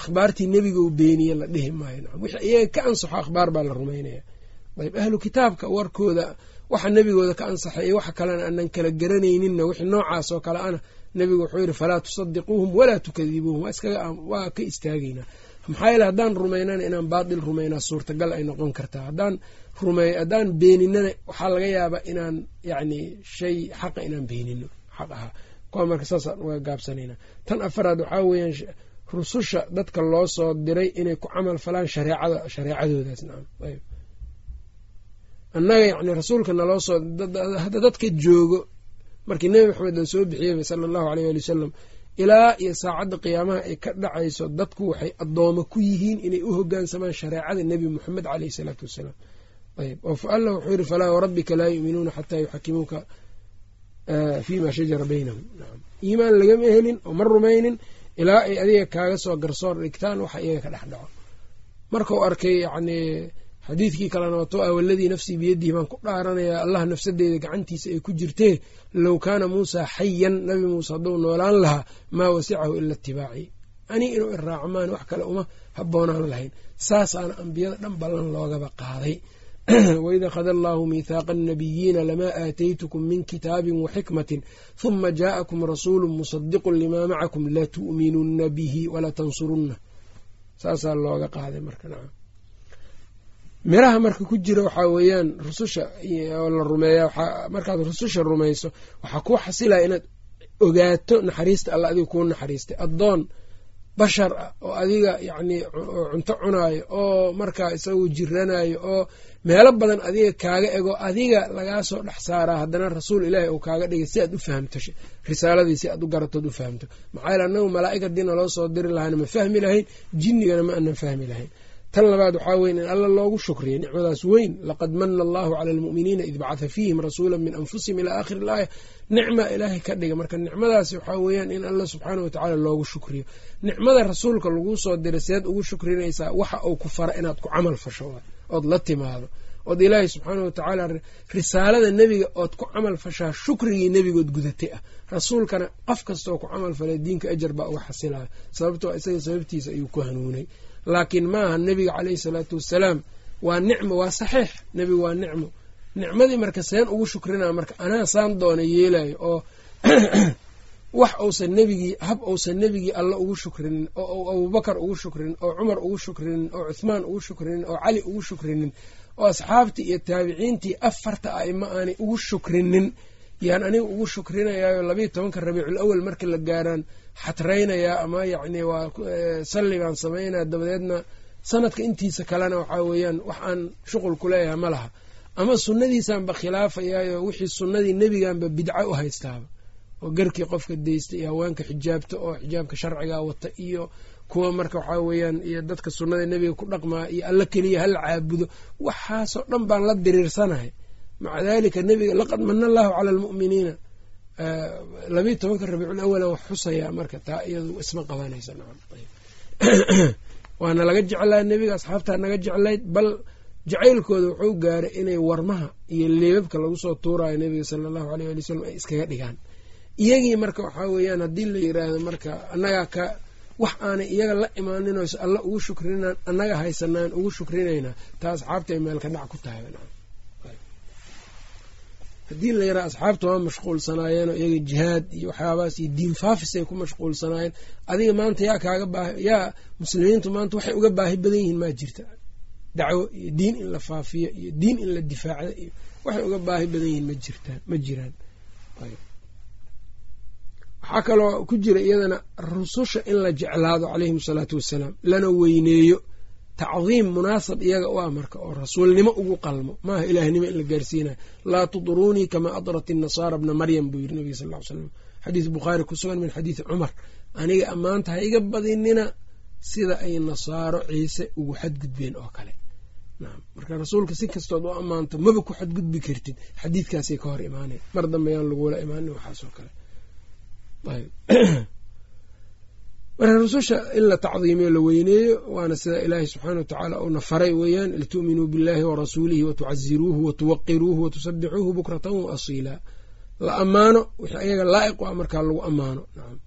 akhbaartii nebiga u beeniye la dhihi maayo. Wixii iyaga ka ansaxo akhbaar baa la rumaynaya. Ayb ahlu kitaabka warkooda waxa nebigooda ka ansaxay iyo waxa kalena aanan kala garanayninna wixii noocaas oo kale ana nebigu wuxuu yidhi falaa tusadiquuhum walaa tukadibuuhum. Waa ka istaagaynaa maxaa yeele haddaan rumaynana inaan baatil rumaynaa suurtagal ay noqon kartaa. Haddaan rumey haddaan beeninana waxaa laga yaabaa inaan yacni shay xaqa inaan beenino xaq ahaa. Kuwa marka saasaan uga gaabsanayna tan afaraad waxaa weeyaan rususha dadka loo soo diray inay ku camal falaan shareecada shareecadoodaas nacam ayb annaga yacni rasuulka naloo soo hadda dadka joogo markii nebi maxamed la soo bixiyeyba sala allahu aleyh ali wasalam ilaa iyo saacadda qiyaamaha ay ka dhacayso dadku waxay addooma ku yihiin inay u hogaansamaan shareecada nebi moxamed caleyh isalaatu wassalaam allah wuxuu yidhi falaa warabbika laa yu'minuuna xataa yuxakimuuka fiima shajara baynahum iimaan lagama helin oo ma rumaynin ilaa ay adiga kaaga soo garsoor dhigtaan waxa iyaga ka dhex dhaco markau arkay yacni xadiidkii kalena wato ah waladii nafsii biyadihi baan ku dhaaranayaa allah nafsadeeda gacantiisa ay ku jirtee low kaana muusaa xayan nabi muuse hadduu noolaan lahaa maa wasicahu ila itibaaci ani inuu iraaco maan wax kale uma habboonaan lahayn saasaana ambiyada dhan ballan loogaba qaaday waid akhada allaahu miithaaqa annabiyiina lamaa aataytukum min kitaabin wa xikmatin huma jaa'akum rasuulu musadiqun limaa macakum latu'minunna bihi walatansurunna saasaa looga qaaday marka nacam miraha marka ku jira waxaa weeyaan rususha la rumeeya markaad rususha rumayso waxaa kuu xasilaya inaad ogaato naxariista alla adiga kuu naxariistay. Addoon bashar ah oo adiga yacni cunto cunaayo oo markaa isagu jiranayo oo meelo badan adiga kaaga ego adiga lagaa soo dhex saaraa haddana rasuul ilaahi uu kaaga dhigay si aad u fahamto risaaladii si aad u garatood u fahamto. Maxaa yaele annagu malaa'ig haddii naloo soo diri lahaana ma fahmi lahayn jinnigana ma aanan fahmi lahayn tan labaad waxaa weyn in alla loogu shukriyay nicmadaas weyn. Laqad mana allahu cala almu'miniina id bacatha fiihim rasuula min anfusihim ilaa aakhiri ilaaya nicma ilaahay ka dhiga. Marka nicmadaasi waxaa weeyaan in alla subxaana wa tacaala loogu shukriyo. Nicmada rasuulka laguu soo diray seed ugu shukrinaysaa waxa uu ku fara inaad ku camal fasho ood la timaado. Ood ilaahay subxaana wa tacaala risaalada nebiga ood ku camal fashaa shukrigii nebigood gudatay ah. Rasuulkana qof kastaoo ku camal falay diinka ajar baa uga xasilaya. Sababtoo isaga sababtiisa ayuu ku hanuunay laakiin maaha nebiga caleyhi salaatu wassalaam waa nicmo waa saxiix. Nebigu waa nicmo. Nicmadii marka seen ugu shukrinaa marka anaa saan doona yeelayo oo wax uusan nebigii hab uusan nebigii alla ugu shukrinin oo abubakar ugu shukrinin oo cumar ugu shukrinin oo cuthmaan ugu shukrinin oo cali ugu shukrinin oo asxaabtii iyo taabiciintii afarta a'imo aanay ugu shukrinin. Yaan aniga ugu shukrinayaayo labayo tobanka rabiicul awal marka la gaaraan xatraynayaa ama yacni waa salli baan dabadeedna sanadka intiisa kalena waxaa weeyaan wax aan shuqul ku leeyahay ma laha. Ama sunnadiisaanba khilaafayaayo wixii sunnadii nebiganba bidco u haystaaba. Oo garkii qofka daysta iyo haweenka xijaabta oo xijaabka sharciga wata iyo kuwa marka waxaa weeyaan iyo dadka sunnada nebiga ku dhaqmaa iyo alla keliya hala caabudo waxaasoo dhan baan la diriirsanahay. Maca dalika nebiga laqad mana allahu cala almu'miniina labayo tobanka rabiicul awalan wax xusayaa marka taa iyadu isma qabanaysa waana laga jeclaa nebiga asxaabtaa naga jeclayd bal jacaylkooda wuxuu gaaray inay warmaha iyo leebabka lagu soo tuurayo nebiga sala allahu aleyh ali wasalam ay iskaga dhigaan. Iyagii marka waxaa weeyaan haddii la yiraahdo marka annagaa ka wax aanay iyaga la imaaninayso alla ugu shukrinaan annaga haysanaan ugu shukrinaynaa taa asxaabta ay meelka dhac ku tahay haddii la yaraa asxaabta waa mashquulsanaayeenoo iyaga jihaad iyo waxyaabahaas iyo diin faafis ay ku mashquulsanaayeen adiga maanta yaa kaaga baahi yaa muslimiintu maanta waxay uga baahi badan yihiin maa jirta. Dacwo iyo diin in la faafiyo iyo diin in la difaacdo iyo waxay uga baahi badan yihiin ma jirtaan ma jiraan. Waxaa kaloo ku jira iyadana rususha in la jeclaado calayhim asalaatu wassalaam lana weyneeyo tacdiim munaasab iyaga u ah marka oo rasuulnimo ugu qalmo maaha ilaahnimo in la gaarsiinayo laa tudruunii kamaa adrat inasaara bna maryam buu yiri nabiga sal ly slam xadiis bukhaari ku sugan min xadiisi cumar aniga ammaanta ha iga badinina sida ay nasaaro ciise ugu xadgudbeen oo kale marka rasuulka si kastood u ammaanto maba ku xadgudbi kartid xadiidkaasay ka hor imaanay mar dambe yaan lagula imaanin waxaasoo kale marka rususha in la tacdiimiyo la weyneeyo waana sida ilaahay subxaana watacaala uuna faray weeyaan litu'minuu billahi wa rasuulihi watucaziruuhu watuwaqiruuhu watusabixuuhu bukratan wa asiila. La ammaano wixii ayaga laa'iq u ah markaa lagu ammaano. Nacam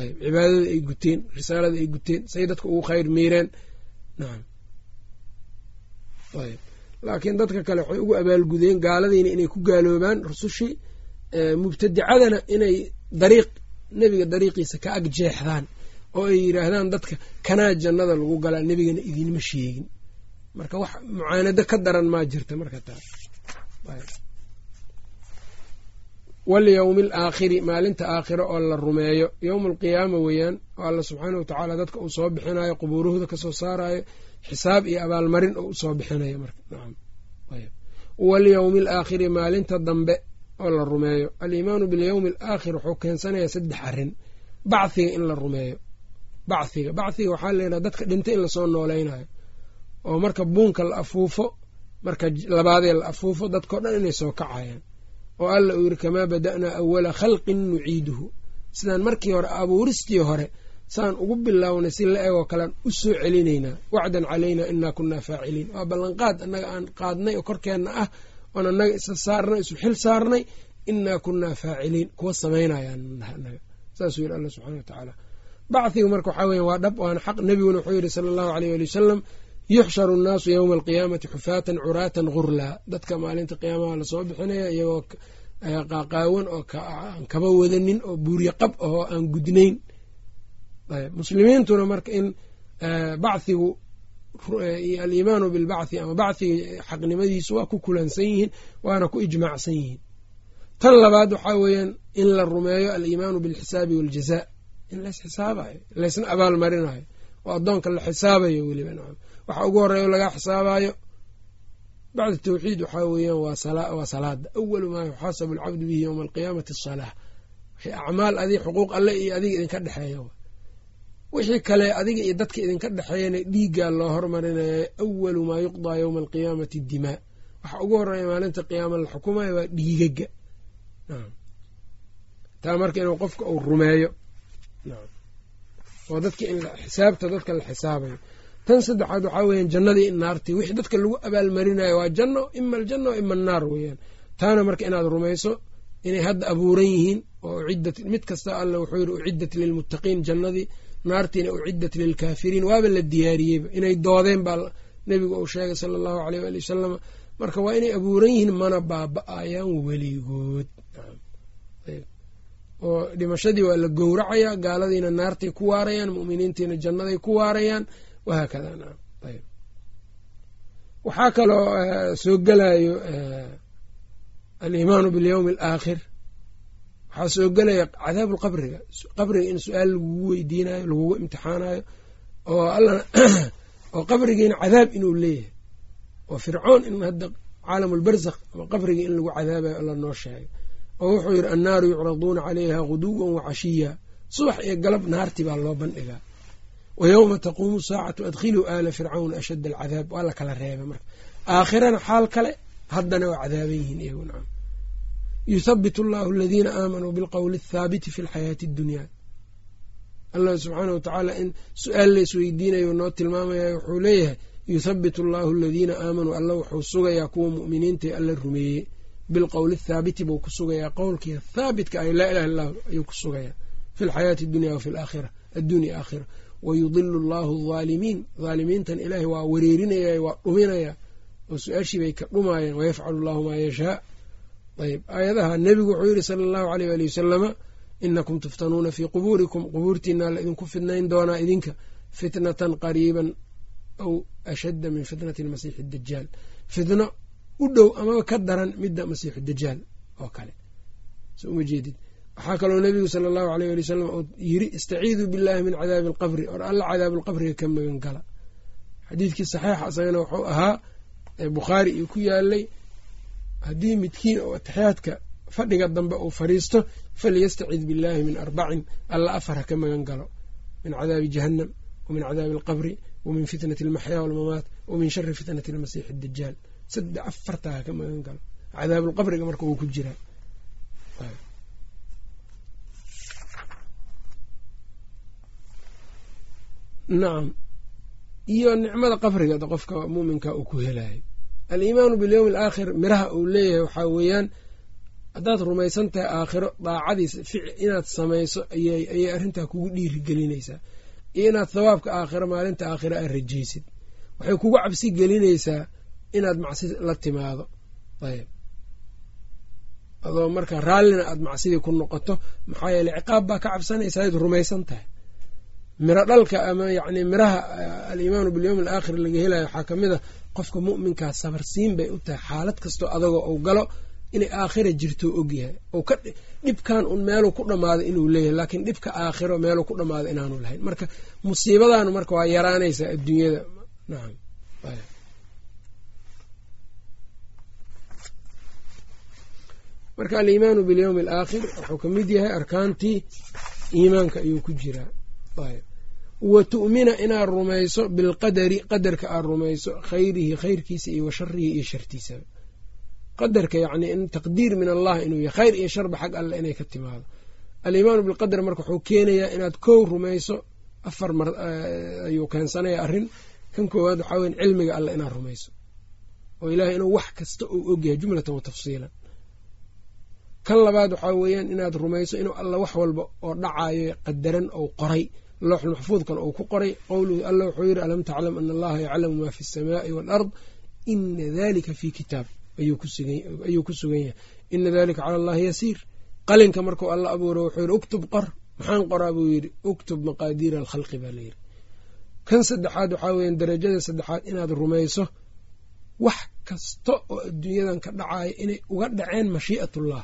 ayb cibaadada ay guteen risaalada ay guteen say dadka ugu khayr miireen. Nacam ayb laakiin dadka kale waxay ugu abaalgudeen gaaladiina inay ku gaaloobaan rusushii mubtadicadana inay dariiq nebiga dariiqiisa ka ag jeexdaan oo ay yidhaahdaan dadka kanaa jannada lagu galaa? Nebigana idinma sheegin. Marka wax mucaanado ka daran maa jirta marka taas walyowmi alaakhiri maalinta aakhiro oo la rumeeyo yowma alqiyaama weeyaan oo alla subxaana watacaala dadka uu soo bixinayo qubuuruhda ka soo saarayo xisaab iyo abaalmarin oo u soo bixinayo marka. Nacam walyowmi alaakhiri maalinta dambe oo la rumeeyo. Aliimaanu bilyowmi alaakhir wuxuu keensanayaa saddex arrin. Bachiga in la rumeeyo bachiga bachiga waxaa layidhaha dadka dhintay in la soo nooleynayo oo marka buunka la afuufo marka labaadee la afuufo dadkao dhan inay soo kacayaan. Oo alla uu yidhi kamaa bada'naa awala khalqin nuciiduhu. Sidaan markii hore abuuristii hore saan ugu bilownay si la egoo kalean u soo celinaynaa. Wacdan calaynaa inaa kunaa faaciliin. Waa ballanqaad annaga aan qaadnay oo korkeenna ah oon annaga isa saarnay isu xil saarnay. Inaa kunaa faaciliin. Kuwa samaynayaan anaga saasuu yidhi alla subxana wa tacaala bachiga marka waxaa weya waa dhab waana xaq nebiguna wuxuu yidhi sala allahu aleyh ali wasalam yuxsharu nnaasu yowma alqiyaamati xufaatan curaatan gurlaa dadka maalinta qiyaamaha la soo bixinaya iyagoo qaaqaawan oo aan kaba wadanin oo buuryo qab ahoo aan gudnayn. Muslimiintuna marka in bachigu aliimaanu bilbachi ama bachiga xaqnimadiisu waa ku kulansan yihiin waana ku ijmaacsan yihiin. Tan labaad waxaa weeyaan in la rumeeyo aliimaanu bilxisaabi waljazaa in lays xisaabayo laysna abaal oo addoonka la xisaabayo weliba nacam. Waxa ugu horreeya lagaa xisaabayo bacda tawxiid waxaa weeyaan waa salaada awalu maa yuxaasabu alcabdu bihi yowma alqiyaamati asalaa wixii acmaal adig xuquuq alle iyo adiga idinka dhexeeya wixii kale adiga iyo dadka idinka dhexeeyana dhiiggaa loo hormarinaya awalu maa yuqdaa yowma alqiyaamati dimaa. Waxa ugu horreeya maalinta qiyaama la xukumayo waa dhiigaga taa marka inuu qofka uu rumeeyo oo dadka xisaabta dadka la xisaabayo tan saddexaad waxaa weeyaan jannadii naartii wixii dadka lagu abaalmarinayo waa janno ima aljanna o ima annaar weeyaan. Taana marka inaad rumayso inay hadda abuuran yihiin oo uciddat mid kasta alla wuxuu yidhi uciddat lilmuttaqiin jannadii naartiina uciddat lilkaafiriin waaba la diyaariyeyba inay doodeen baa nebigu uu sheegay sala allahu aleyh waali wasalama marka waa inay abuuran yihiin mana baaba-ayaan weligood oo dhimashadii waa la gowracayaa gaaladiina naartay ku waarayaan mu'miniintiina jannaday ku waarayaan wahaakada nacam ayb waxaa kaloo soo gelayo aliimaanu bilyowmi alaakhir. Waxaa soo gelaya cadaabu lqabriga qabriga in su'aal lagugu weydiinayo lagugu imtixaanayo oo oo qabrigiina cadaab inuu leeyahay. Oo fircoon in hadda caalam lbarzakh ama qabriga in lagu cadaabayo alla noo sheegay oo wuxuu yidhi annaaru yucraduuna calayha guduwan wa cashiya subax iyo galab naartii baa loo bandhigaa wa yowma taquumu saacatu adkhiluu aala fircawna ashadda alcadaab. Waa la kala reebay marka. Aakhirana xaal kale haddana waa cadaaban yihiin iyagu nacam. Yuthabitu allahu aladiina aamanuu bilqowli athaabiti fi lxayaati addunyaa. Allah subxaana wa tacaala in su'aal la isweydiinayo noo tilmaamaya wuxuu leeyahay yuthabitu allahu aladiina aamanuu alla wuxuu sugayaa kuwa mu'miniintae alla rumeeyey bilqowli athaabiti buu ku sugayaa qowlkii thaabitka ay laa ilaha illahu ayuu ku sugayaa fi lxayaati addunya wa fi laakhira addunya aakhira wayudilu allahu alaalimiin dhaalimiintan ilaahay waa wareerinaya waa dhuminaya oo su'aashii bay ka dhumaayeen wayafcalu allahu maa yashaa ayb aayadaha nebigu wuxuu yidhi sala allahu aleyh ali wasalama inakum tuftanuuna fii qubuurikum qubuurtiinaa la idinku fidnayn doonaa idinka fitnatan qariiban aw ashadda min fitnati lmasiixi dajaal fitno u dhow amaba ka daran midda masiixu dajaal oo kale. So uma jeedid waxaa kaloo nebigu sala allahu aleyh ali wasalam uu yiri istaciiduu billahi min cadaabi alqabri or alla cadaabi alqabriga ka magan gala xadiidkii saxiixa isagana wuxuu ahaa bukhaari io ku yaalay haddii midkiin oo atixiyaadka fadhiga dambe uu fadhiisto falyastacid billahi min arbacin alla afar ha ka magan galo min cadaabi jahannam wa min cadaabi alqabri wa min fitnati almaxyaa walmamaat wa min shari fitnati almasiixi dajaal saddex afartaa ka magan galo cadaabulqabriga marka wuu ku jiraa nacam iyo nicmada qabriga qofka muuminka uu ku helayo aliimaanu bilyowmi alaakhir miraha uu leeyahay waxaa weeyaan haddaad rumaysan tahay aakhiro daacadiisa inaad samayso ayay arrintaa kugu dhiirigelinaysaa. Iyo inaad thawaabka aakhiro maalinta aakhiro aad rajaysid. Waxay kugu cabsi gelinaysaa inaad macsi la timaado. Ayb. Adoo marka raallina aad macsidii ku noqoto maxaa yeele ciqaab baa ka cabsanaysaa ad rumaysan tahay. Miro dhalka ama yacni miraha aliimaanu bilyowmi alaakhir laga helayo waxaa ka mid a qofka mu'minkaa sabarsiin bay u tahay. Xaalad kastoo adagoo uu galo inay aakhira jirto ogyahay ou ka dhibkan un meeluu ku dhammaado inuu leeyahay laakiin dhibka aakhiro meeluu ku dhammaado inaanu lahayn. Marka musiibadaanu marka waa yaraanaysaa adduunyada. Nacam marka aliimaanu bilyowmi alaakhir wuxuu ka mid yahay arkaantii iimaanka ayuu ku jiraa wa tu'mina inaad rumayso bilqadari qadarka aad rumayso khayrihi khayrkiisa iyo wa sharihi iyo shartiisaba qadarka yacni in taqdiir min allah inuu yahay khayr iyo sharba xag alle inay ka timaado. Aliimaanu bilqadar marka wuxuu keenayaa inaad kow rumayso afar mar ayuu keensanaya arrin. Kan koowaad waxaa weyan cilmiga alle inaad rumayso. Oo ilaahay inuu wax kasta uu ogyahay jumlatan wa tafsiilan kan labaad waxaa weeyaan inaad rumayso inuu alla wax walba oo dhacayo qadaran ou qoray. Looxul maxfuudkan uu ku qoray qowluhu alla wuxuu yidhi alam taclam ana allaha yaclamu maa fi alsamaai waalard ina dalika fi kitaab. Ayuu ku sugan yahay. Ina dalika cala allahi yasiir. Qalinka markuu alla abuuro wuxuu yidhi uktub qor. Maxaan qoraa buu yidhi uktub maqaadiira alkhalqi baa layidhi kan saddexaad waxaa weeyaan darajada saddexaad inaad rumayso wax kasta oo adduunyadan ka dhacaya inay uga dhaceen mashii'atullah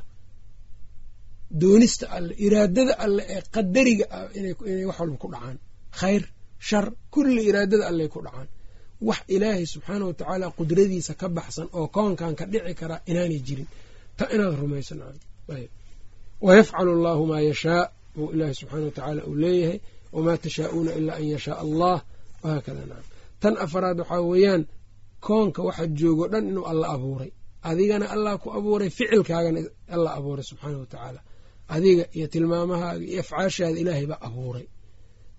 doonista alle iraadada alle ee qadariga ah inay wax walba ku dhacaan. Khayr shar kulli iraadada alley ku dhacaan. Wax ilaahay subxaana wa tacaala qudradiisa ka baxsan oo koonkan ka dhici karaa inaanay jirin. Ta inaad rumayso wayafcalu allahu maa yashaa buu ilaahay subxaana wa tacaala uu leeyahay. Wamaa tashaa'uuna ilaa an yashaa allah wahaakada tan afaraad waxaa weeyaan koonka waxa joogo dhan inuu alla abuuray. Adigana allah ku abuuray ficilkaagana alla abuuray subxaana wa tacaala adiga iyo tilmaamahaaga iyo afcaashaada ilaahay baa abuuray.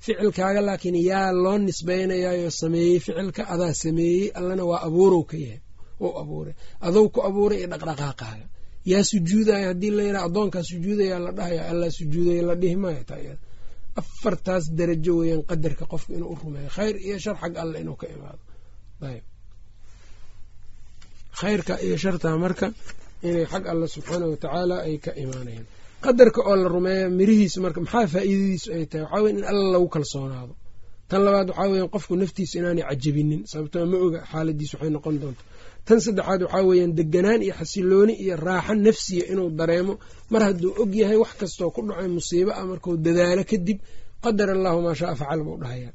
Ficilkaaga laakiin yaa loo nisbaynayaayoo sameeyey ficilka adaa sameeyey allana waa abuurow ka yahay ou abuuray. Adow ku abuuray iyo dhaqdhaqaaqaaga. Yaa sujuudaya haddii layidhaha addoonkaa sujuudaya la dhahaya allah sujuudaya la dhihi maayo taa afartaas darajo weeyaan qadarka qofka inuu u rumeeyo. Khayr iyo shar xag alle inuu ka imaado. Ayb khayrka iyo shartaa marka inay xag alle subxaana wa tacaala ay ka imaanayaan qadarka oo la rumeeya mirihiisu marka maxaa faa'iidadiisu ay tahay? Waxaa weya in alla lagu kalsoonaado. Tan labaad waxaa weeyaan qofku naftiisa inaanay cajabinin sababtoo ma oga xaaladiis waxay noqon doonto tan saddexaad waxaa weeyaan deganaan iyo xasilooni iyo raaxo nafsiya inuu dareemo. Mar hadduu og yahay wax kastoo ku dhacay musiibo ah markuu dadaalo kadib qadar allahu maa shaa facal buu dhahayaa.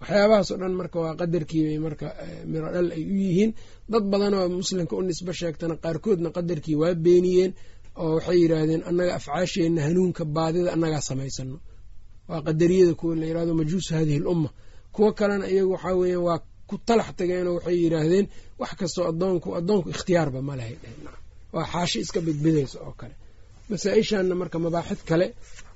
Waxyaabahaas dhan marka waa qadarkiibay marka miro dhal ay u yihiin. Dad badanoo muslimka u nisbo sheegtana qaarkoodna qadarkii waa beeniyeen oo waxay yidhaahdeen annaga afcaasheenna hanuunka baadida annagaa samaysano. Waa qadariyada kuwa la yiraahdo majuusu hadihi lumma. Kuwo kalena iyagu waxaa weeyaan waa ku talax tageenoo waxay yidhaahdeen wax kastoo adoonku addoonku ikhtiyaarba ma lahay waa xaashi iska bedbedaysa oo kale. Masaa-ishanna marka mabaaxid kale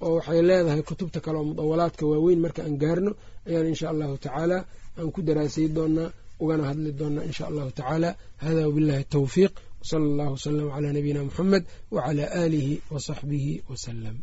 oo waxay leedahay kutubta kale oo mudawalaadka waaweyn marka aan gaarno ayaan insha allahu tacaala aan ku daraasay doonaa ugana hadli doonaa insha allahu tacaala. Hada wabillahi tawfiiq wsala allahu wasalam calaa nabiyina muxamed wacalaa aalihi wa saxbihi wasalam